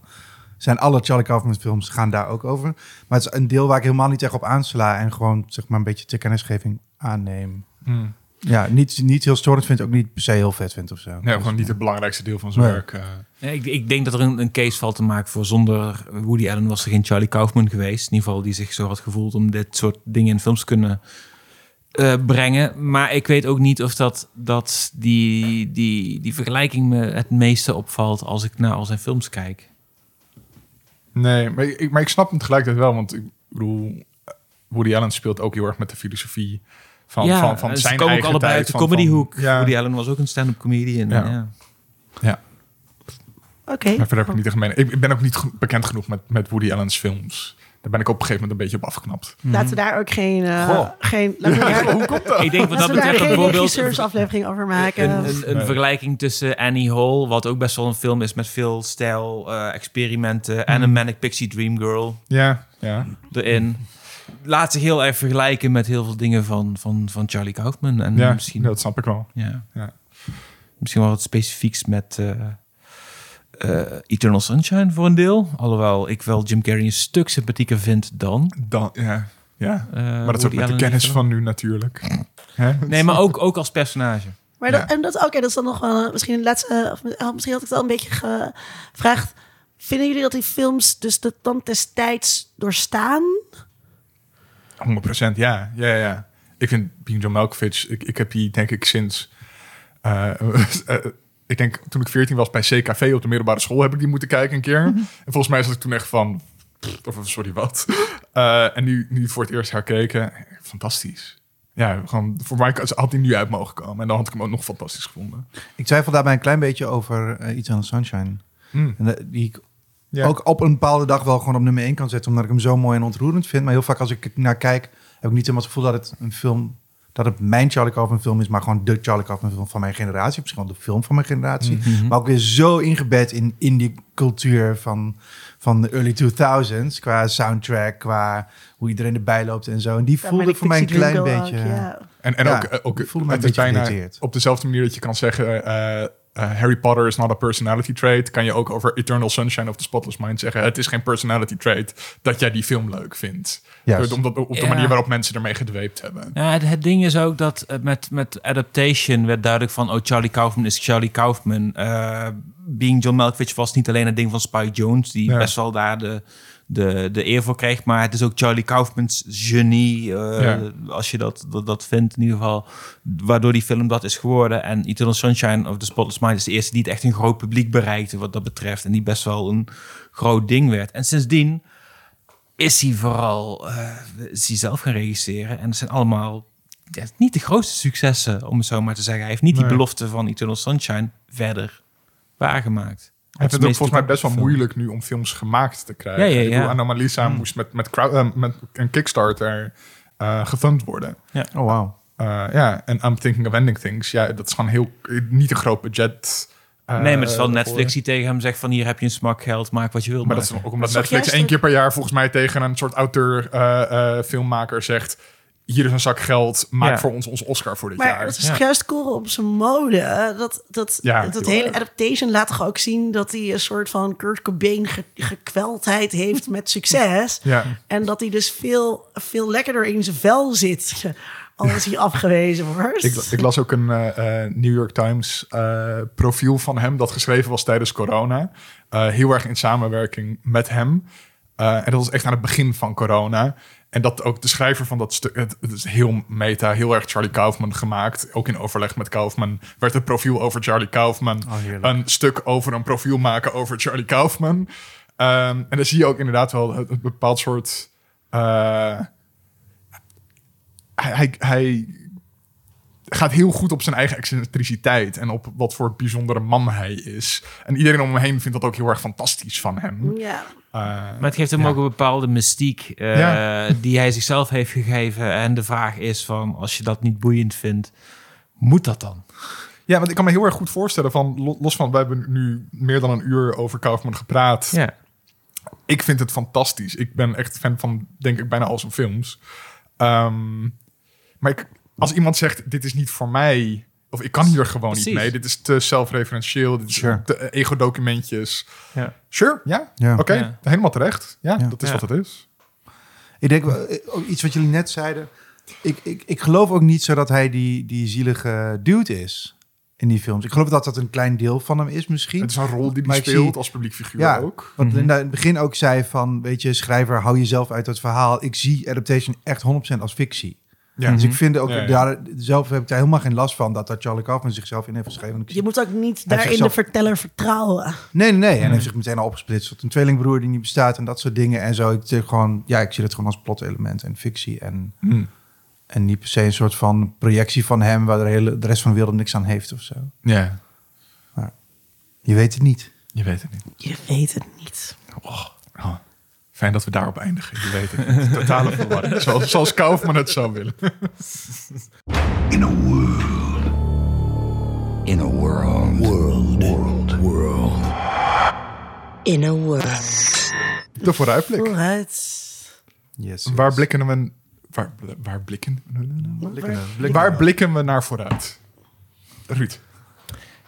zijn alle Charlie Kaufman films gaan daar ook over. Maar het is een deel waar ik helemaal niet echt op aansla en gewoon zeg maar een beetje ter kennisgeving aanneem. Hmm. Ja, niet, niet heel storend vind, ook niet per se heel vet vind of zo. Nee, Dus, gewoon niet het belangrijkste deel van zijn Nee. werk. eh. Ja, ik, ik denk dat er een, een case valt te maken voor zonder Woody Allen was er geen Charlie Kaufman geweest. In ieder geval die zich zo had gevoeld om dit soort dingen in films te kunnen eh, brengen. Maar ik weet ook niet of dat, dat die, die, die vergelijking me het meeste opvalt als ik naar al zijn films kijk. Nee, maar ik, maar ik snap hem tegelijkertijd wel. Want ik bedoel, Woody Allen speelt ook heel erg met de filosofie van, van, van ze zijn komen ook allebei tijd. uit de van- comedyhoek. van- Ja, Woody Allen was ook een stand-up comedian. Ja. Ja. ja. Oké. Maar verder heb ik niet gemeen. Ik, ik ben ook niet bekend genoeg met, met Woody Allen's films. Daar ben ik op een gegeven moment een beetje op afgeknapt. Laten we daar ook geen... Goh. geen laten we daar, Hoe komt dat? Ik denk wat dat daar betreft dat geen regisseursaflevering over maken. een, een, een Nee. vergelijking tussen Annie Hall, wat ook best wel een film is met veel stijl, eh, experimenten, en een Manic Pixie Dream Girl Ja, ja. erin. Laat zich heel erg vergelijken met heel veel dingen van, van, van Charlie Kaufman. En ja misschien, dat snap ik wel. ja. Ja. misschien wel wat specifieks met eh, eh, Eternal Sunshine voor een deel. Alhoewel ik wel Jim Carrey een stuk sympathieker vind dan. Dan, ja, ja. eh, Maar dat is ook met de kennis van nu natuurlijk. Hè? Nee, maar ook, ook als personage. Maar Ja. dat, en dat, oké, dat is dan nog wel misschien een laatste, of oh, misschien had ik het al een beetje gevraagd. Vinden jullie dat die films dus de tand des tijds doorstaan? 100 ja. ja, ja. Ik vind Being John Malkovich, ik, ik heb die denk ik sinds... eh, eh, ik denk toen ik 14 was bij CKV op de middelbare school heb ik die moeten kijken een keer. En volgens mij zat ik toen echt van, of sorry wat. Eh, en nu, nu voor het eerst herkeken, fantastisch. Ja, gewoon voor mij had hij nu uit mogen komen. En dan had ik hem ook nog fantastisch gevonden. Ik twijfel daarbij een klein beetje over uh, Eternal Sunshine. Hmm. En, die ik Ja. ook op een bepaalde dag wel gewoon op nummer 1 kan zetten, omdat ik hem zo mooi en ontroerend vind. Maar heel vaak als ik er naar kijk, heb ik niet helemaal het gevoel dat het een film, dat het mijn Charlie Kaufman film is, maar gewoon de Charlie Kaufman film van mijn generatie. Misschien wel de film van mijn generatie. Mhm. Maar ook weer zo ingebed in, in die cultuur van, van de early 2000s. Qua soundtrack, qua hoe iedereen erbij loopt en zo. En die Ja, voelde voor mij een klein beetje... ook, ja. En, en Ja, ook, ook ik voelde me het is bijna op dezelfde manier dat je kan zeggen... eh, eh, Harry Potter is not a personality trait. Kan je ook over Eternal Sunshine of the Spotless Mind zeggen... het is geen personality trait dat jij die film leuk vindt. Juist. Omdat, op de Ja. manier waarop mensen ermee gedweept hebben. Ja, het, het ding is ook dat eh, met, met Adaptation werd duidelijk van... oh, Charlie Kaufman is Charlie Kaufman. Eh, Being John Malkovich was niet alleen een ding van Spike Jones... die Ja. best wel daar de, de, de eer voor kreeg... maar het is ook Charlie Kaufmans genie... eh, Ja. als je dat, dat, dat vindt in ieder geval... waardoor die film dat is geworden. En Eternal Sunshine of the Spotless Mind... is de eerste die het echt een groot publiek bereikte wat dat betreft... en die best wel een groot ding werd. En sindsdien is hij vooral eh, is hij zelf gaan regisseren. En het zijn allemaal ja, niet de grootste successen, om het zo maar te zeggen. Hij heeft niet die belofte van Eternal Sunshine verder waargemaakt. Het is is ook volgens mij best wel film. moeilijk nu om films gemaakt te krijgen. Ja, ja, Ik bedoel, ja. Anomalisa Mm. moest met, met, crowd, eh, met een Kickstarter eh gefund worden. Oh, wauw. Eh, ja, en I'm Thinking of Ending Things. Ja, dat is gewoon heel... Niet een groot budget. eh, nee, maar het is wel. Netflix die tegen hem zegt van hier heb je een smak geld, maak wat je wilt Maar dat is ook omdat Netflix één het- keer per jaar volgens mij tegen een soort auteur, eh, eh, filmmaker zegt... Hier is een zak geld, maak Ja. voor ons ons Oscar voor dit Maar jaar. het is Ja. toch juist koren op zijn mode. Dat, dat, Ja, dat hele adaptation laat toch ook zien dat hij een soort van Kurt Cobain ge- gekweldheid heeft met succes. Ja. En dat hij dus veel, veel lekkerder in zijn vel zit als hij afgewezen wordt. Ik, ik las ook een eh, eh, New York Times eh, profiel van hem dat geschreven was tijdens corona. Eh, heel erg in samenwerking met hem. Eh, en dat was echt aan het begin van corona. En dat ook de schrijver van dat stuk, het, het is heel meta, heel erg Charlie Kaufman gemaakt. Ook in overleg met Kaufman werd het profiel over Charlie Kaufman. Oh, een stuk over een profiel maken over Charlie Kaufman. Ehm, en dan zie je ook inderdaad wel een, bepaald soort. eh, hij, hij gaat heel goed op zijn eigen excentriciteit en op wat voor bijzondere man hij is. En iedereen om hem heen vindt dat ook heel erg fantastisch van hem. Ja. Eh, Maar het geeft hem Ja. ook een bepaalde mystiek eh, Ja. die hij zichzelf heeft gegeven. En de vraag is van, als je dat niet boeiend vindt, moet dat dan? ja, want ik kan me heel erg goed voorstellen van lo- los van we hebben nu meer dan een uur over Kaufman gepraat. Ja. Ik vind het fantastisch. Ik ben echt fan van denk ik bijna al zijn films. Ehm, maar ik, als iemand zegt dit is niet voor mij of ik kan hier gewoon Precies. niet mee. Dit is te zelfreferentieel. Dit is Sure. te ego-documentjes. Ja. Sure, ja. Ja. Oké, Ja. helemaal terecht. Ja, Ja. dat is Ja. wat het is. Ik denk eh, ook iets wat jullie net zeiden. Ik, ik, ik geloof ook niet zo dat hij die, die zielige dude is in die films. Ik geloof dat dat een klein deel van hem is misschien. Het is een rol die hij speelt zie- als publiek figuur Ja. ook. Wat Mhm. Linda in het begin ook zei van, weet je, schrijver, hou jezelf uit het verhaal. Ik zie adaptation echt 100% als fictie. Ja. Dus ik vind ook, Ja, ja. Daar, zelf heb ik daar helemaal geen last van dat, dat Charlie Kaufman zichzelf in heeft geschreven. Je moet ook niet daarin zichzelf- de verteller vertrouwen. Nee, nee, nee. En hij heeft zich meteen al opgesplitst tot een tweelingbroer die niet bestaat en dat soort dingen. En zo, ik, gewoon, ja, ik zie het gewoon als plotelement en fictie. En, Hm. en niet per se een soort van projectie van hem waar de, hele, de rest van de wereld niks aan heeft of zo. Ja, Je weet het niet. je weet het niet. Je weet het niet. Oh. Fijn dat we daarop eindigen. Je weet het. Totale verwarring. Zoals, zoals Kaufman het zou willen. In a world. In a world. World. World. World. In a world. De vooruitblik. Vooruit. Yes. Waar blikken we... Waar, waar blikken? Blikken, Waar blikken we naar vooruit? Ruud.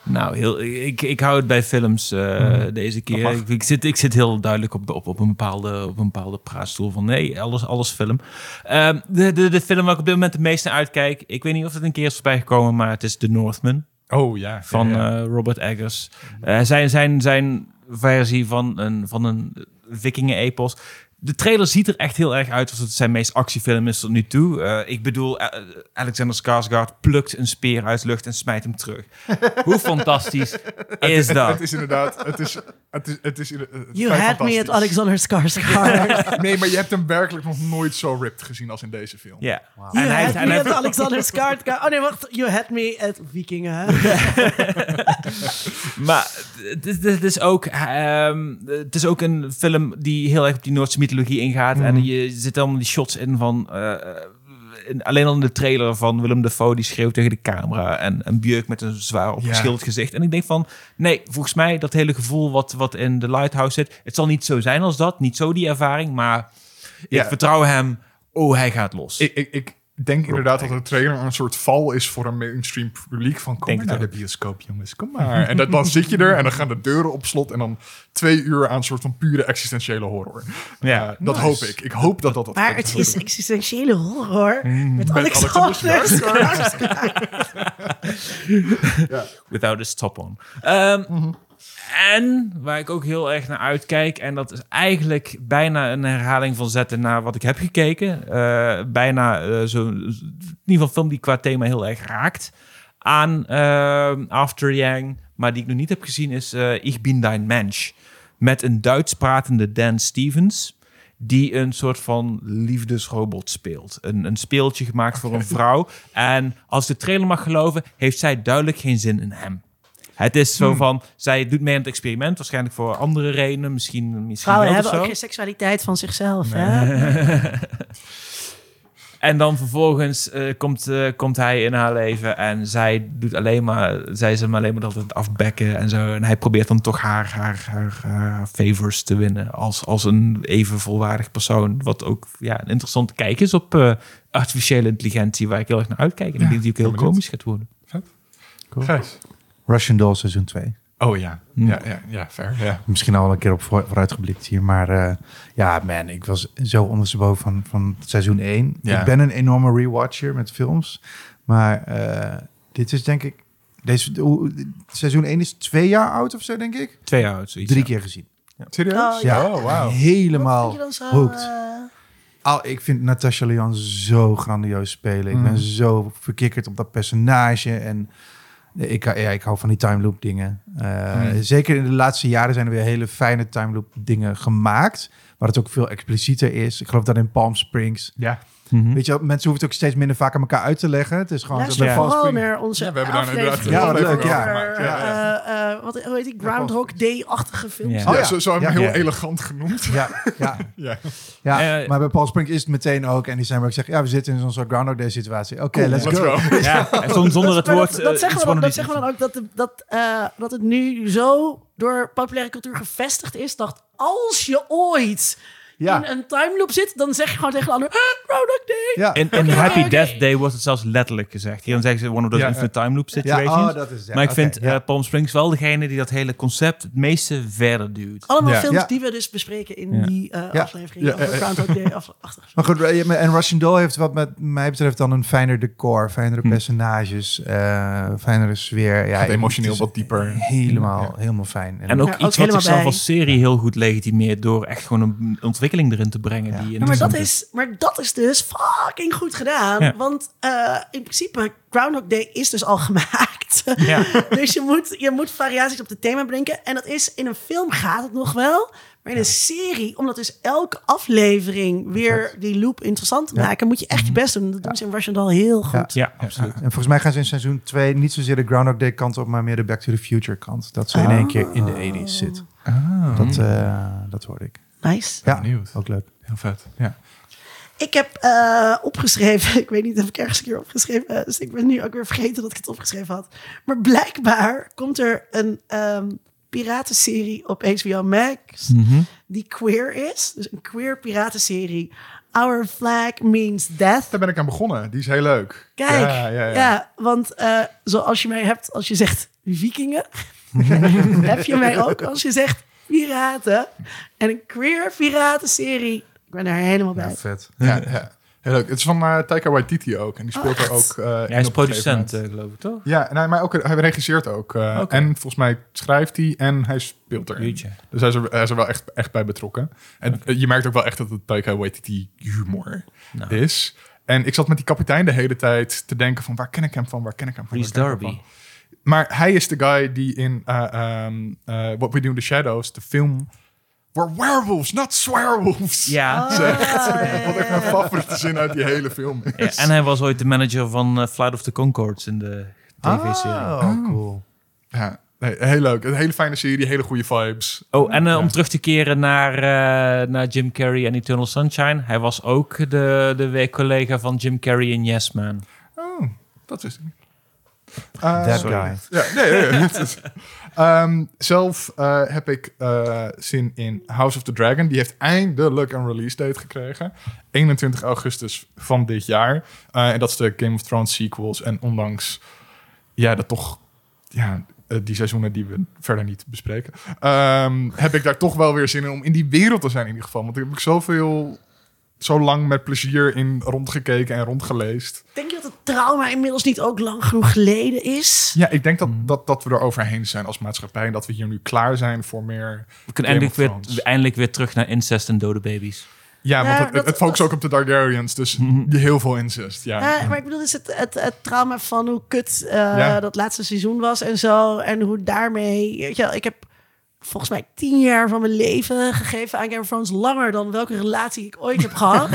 Nou, heel, ik, ik hou het bij films eh, deze keer. Ik, ik zit, ik zit heel duidelijk op, op, op, een, bepaalde, op een bepaalde praatstoel van nee, alles, alles film. Ehm, de, de, de film waar ik op dit moment het meest naar uitkijk, ik weet niet of het een keer is voorbij gekomen, maar het is The Northman Oh ja. van ja, ja. eh, Robert Eggers. Eh, zijn, zijn, zijn versie van een, van een vikingen-epos. De trailer ziet er echt heel erg uit alsof het zijn meest actiefilm is tot nu toe. Eh, ik bedoel, eh, Alexander Skarsgård plukt een speer uit de lucht en smijt hem terug. Hoe fantastisch is dat? Het is inderdaad... Het is, het is, het is, het is You had me at. Alexander Skarsgård. Nee, maar je hebt hem werkelijk nog nooit zo ripped gezien als in deze film. Ja. You En hij, had en me hij, at Alexander Skarsgård. Oh nee, wacht. You had me at Vikingen. maar het is, het, is ook, ehm, het is ook een film die heel erg op die Noordse mythologie ingaat. En je zit allemaal die shots in van... eh, in- alleen al in de trailer van Willem Dafoe, die schreeuwt tegen de camera. En een Björk met een zwaar opgeschilderd gezicht. En ik denk van, nee, volgens mij dat hele gevoel wat, wat in The Lighthouse zit... Het zal niet zo zijn als dat, niet zo die ervaring. Maar Ja. ik vertrouw hem, oh, hij gaat los. Ik, ik, ik denk inderdaad dat de trailer een soort val is voor een mainstream publiek. Van kom Denk maar naar de bioscoop, jongens, kom maar. En dat, dan zit je er en dan gaan de deuren op slot. En dan twee uur aan een soort van pure existentiële horror. Ja. Eh, dat hoop ik. Ik hoop dat dat... dat Maar het is doen. existentiële horror. Met Alexander Alexander. Without a stop on. Ehm, En waar ik ook heel erg naar uitkijk, en dat is eigenlijk bijna een herhaling van zetten naar wat ik heb gekeken. Eh, bijna zo, in ieder geval een film die qua thema heel erg raakt aan eh, After Yang, maar die ik nog niet heb gezien, is Ich bin dein Mensch. Met een Duits pratende Dan Stevens, die een soort van liefdesrobot speelt. Een, een speeltje gemaakt voor een vrouw. En als de trailer mag geloven, heeft zij duidelijk geen zin in hem. Het is zo van, zij doet mee aan het experiment, waarschijnlijk voor andere redenen, misschien, misschien Vrouwen hebben ook geen seksualiteit van zichzelf. Hè? En dan vervolgens eh, komt, eh, komt hij in haar leven en zij doet alleen maar, zij is hem alleen maar altijd afbekken en zo. En hij probeert dan toch haar, haar, haar, haar favors te winnen als, als een even volwaardig persoon. Wat ook ja, een interessante kijk is op eh, artificiële intelligentie, waar ik heel erg naar uitkijk. En ik denk die ook heel komisch gaat worden. Gijs. Russian Doll seizoen 2. Oh ja. Ja, ja, ja, fair. Ja. Misschien al wel een keer op voor- vooruitgeblikt hier. Maar eh, ja, man, ik was zo ondersteboven van, van seizoen 1. Ja. Ik ben een enorme rewatcher met films. Maar eh, dit is denk ik... Deze, seizoen 1 is twee jaar oud of zo, denk ik. Twee jaar oud, zoiets. Drie ja. keer gezien. Serieus? Oh, ja. Oh, wauw. Helemaal hooked. eh, Al, ik vind Natasha Lyon zo grandioos spelen. Ik ben zo verkikkerd op dat personage. En ik, ja, ik hou van die time loop dingen. Eh, Zeker in de laatste jaren zijn er weer hele fijne time loop dingen gemaakt. Waar het ook veel explicieter is. Ik geloof dat in Palm Springs. Ja. Mhm. Weet je mensen hoeven het ook steeds minder vaak aan elkaar uit te leggen. Het is gewoon... Luister Ja. vooral naar onze Ja, we hebben daar inderdaad aflevering Ja, wat leuk, over, ja. ja, eh, eh, wat, hoe heet die? Groundhog Day-achtige films. Ja. Oh, Ja, ja. Zo, zo hebben we Ja. hem heel Ja. elegant genoemd. Ja, ja, Ja. ja. Eh, maar bij Paul Springs is het meteen ook. En die zijn waar ik zeg, ja, we zitten in zo'n soort Groundhog Day situatie. Oké, let's, Let's go. go. Ja, en zon- zonder het woord... dat, eh, dat, zeggen we dan, van dat een- zeggen we dan ook dat, de- dat, eh, dat het nu zo door populaire cultuur gevestigd is. Dat als je ooit Ja. in een time loop zit, dan zeg je gewoon tegen de ander: "Ah, Groundhog Day. Ja, In, in Oké, Happy. Death Day wordt het zelfs letterlijk gezegd. Hier dan zeggen ze one of those Ja, infinite time loop ja situations. oh, dat is ja, maar ik vind eh, Palm Springs wel degene die dat hele concept het meeste verder duwt. Allemaal Ja. films Ja. die we dus bespreken in Ja. die eh, Ja. aflevering Ja, over eh, eh. Groundhog Day. Af. Maar goed, eh, en Russian Doll heeft wat met mij betreft dan een fijner decor, fijnere Hm. personages, eh, fijnere sfeer. Ja, Gaat emotioneel wat dieper. Helemaal, helemaal fijn. En ook Ja, ook iets wat zichzelf als serie heel goed legitimeert door echt gewoon een ontwikkeling erin te brengen. Ja. Die maar, dat is, maar dat is dus fucking goed gedaan. Ja. Want eh, in principe, Groundhog Day is dus al gemaakt. Ja. dus je moet, je moet variaties op het thema bedenken. En dat is, in een film gaat het nog wel. Maar in een serie, omdat dus elke aflevering weer die loop interessant te maken... moet je echt je best doen. Dat doen ze in Russian Doll heel goed. Ja. Ja, absoluut. En volgens mij gaan ze in seizoen 2 niet zozeer de Groundhog Day kant op, maar meer de Back to the Future kant. Dat ze in één keer in de 80s zit. Dat, eh, dat hoorde ik. Nice. Ja, Benieuwd. ook leuk. Heel vet. Ja. Ik heb eh, opgeschreven, ik weet niet of ik ergens een keer opgeschreven heb, dus ik ben nu ook weer vergeten dat ik het opgeschreven had. Maar blijkbaar komt er een ehm, piratenserie op HBO Max Mhm. die queer is. Dus een queer piratenserie. Our flag means death. Daar ben ik aan begonnen. Die is heel leuk. Kijk, Ja, ja, ja, ja. want eh, zoals je mij hebt als je zegt vikingen, heb je mij ook als je zegt piraten. En een queer piratenserie, ik ben er helemaal bij. vet. Ja, ja. Heel leuk. Het is van eh Taika Waititi ook. En die speelt er ook eh, Ja, hij is producent, eh, geloof ik, toch? Ja, en hij, maar ook, hij regisseert ook. eh. En volgens mij schrijft hij en hij speelt er. Dus hij is, er, hij is er wel echt, echt bij betrokken. En je merkt ook wel echt dat het Taika Waititi humor Nou. is. En ik zat met die kapitein de hele tijd te denken van... waar ken ik hem van, waar ken ik hem van? Reese hem Darby. van? Maar hij is de guy die in eh, ehm, eh, What We Do in the Shadows, de film... We're werewolves, not swearwolves. Ja. Zegt. Wat echt mijn favoriete zin uit die hele film is. ja. En hij was ooit de manager van eh, Flight of the Concords in de tv-serie. Oh, cool. Ja, nee, heel leuk. Een hele fijne serie, hele goede vibes. Oh, en om terug te keren naar, eh, naar Jim Carrey en Eternal Sunshine. Hij was ook de, de week-collega van Jim Carrey in Yes Man. Oh, dat is niet. Eh, That guy. Ja, nee, nee, nee. Het is- Ehm, zelf eh, heb ik eh, zin in House of the Dragon. Die heeft eindelijk een release date gekregen. 21 augustus van dit jaar. En dat is de Game of Thrones sequels. En ondanks ja, dat toch ja, die seizoenen die we verder niet bespreken, ehm, heb ik daar toch wel weer zin in om in die wereld te zijn in ieder geval. Want ik heb ik zoveel, zo lang met plezier in rondgekeken en rondgeleest. Denk je dat het trauma inmiddels niet ook lang genoeg geleden is? Ja, ik denk dat, dat, dat we er overheen zijn als maatschappij. En dat we hier nu klaar zijn voor meer... We kunnen eindelijk weer, eindelijk weer terug naar incest en dode baby's. Ja, Ja, want het, dat- het focust dat- ook op de Targaryens. Dus die heel veel incest. Ja. Ja, maar ik bedoel, is het, het, het trauma van hoe kut eh, Ja. dat laatste seizoen was en zo. En hoe daarmee... Weet je, wel, ik heb volgens mij tien jaar van mijn leven gegeven aan Game of Thrones. Langer dan welke relatie ik ooit heb gehad.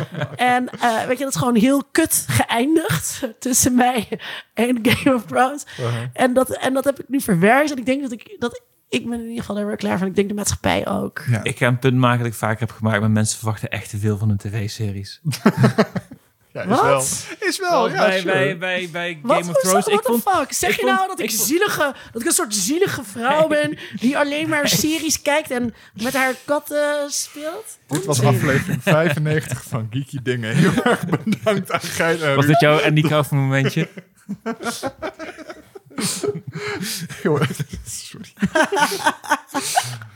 en eh, weet je, dat is gewoon heel kut geëindigd tussen mij en Game of Thrones. en, dat, en dat heb ik nu verwerkt. En ik denk dat ik... Dat ik ben in ieder geval er wel klaar van. Ik denk de maatschappij ook. Ja. Ik ga een punt maken dat ik vaak heb gemaakt, maar mensen verwachten echt te veel van hun tv-series. Ja, is Wat? wel. Is wel, ja, bij, sure. bij, bij, bij Wat Game of Thrones. What Ik vond, fuck? Zeg ik je vond- nou dat ik, ik vond- zielige, dat ik een soort zielige vrouw ben die alleen maar series kijkt en met haar katten speelt? Dit was aflevering 95 van Geeky Dingen. Heel erg bedankt aan Geit en was dit jouw Andy Kaufman momentje? Sorry.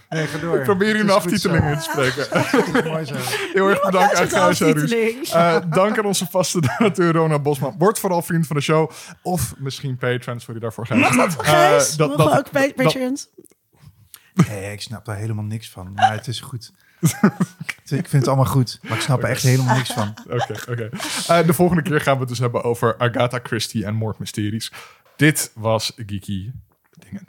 Nee, ga door. Ik probeer hier een aftiteling in te spreken. Mooi zo. Heel erg bedankt Gijs aftiteling. Eh, dank aan onze vaste donateur Rona Bosman. Word vooral vriend van de show. Of misschien patrons voor die daarvoor gaan. Mag dat, Gijs? Eh, dat- Mogen we dat- ook dat- Patreons? Nee, ik snap daar helemaal niks van. Maar het is goed. ik vind het allemaal goed. Maar ik snap er echt helemaal niks van. Oké, oké. Eh, de volgende keer gaan we het dus hebben over Agatha Christie en moordmysteries. Dit was Geeky Dingen.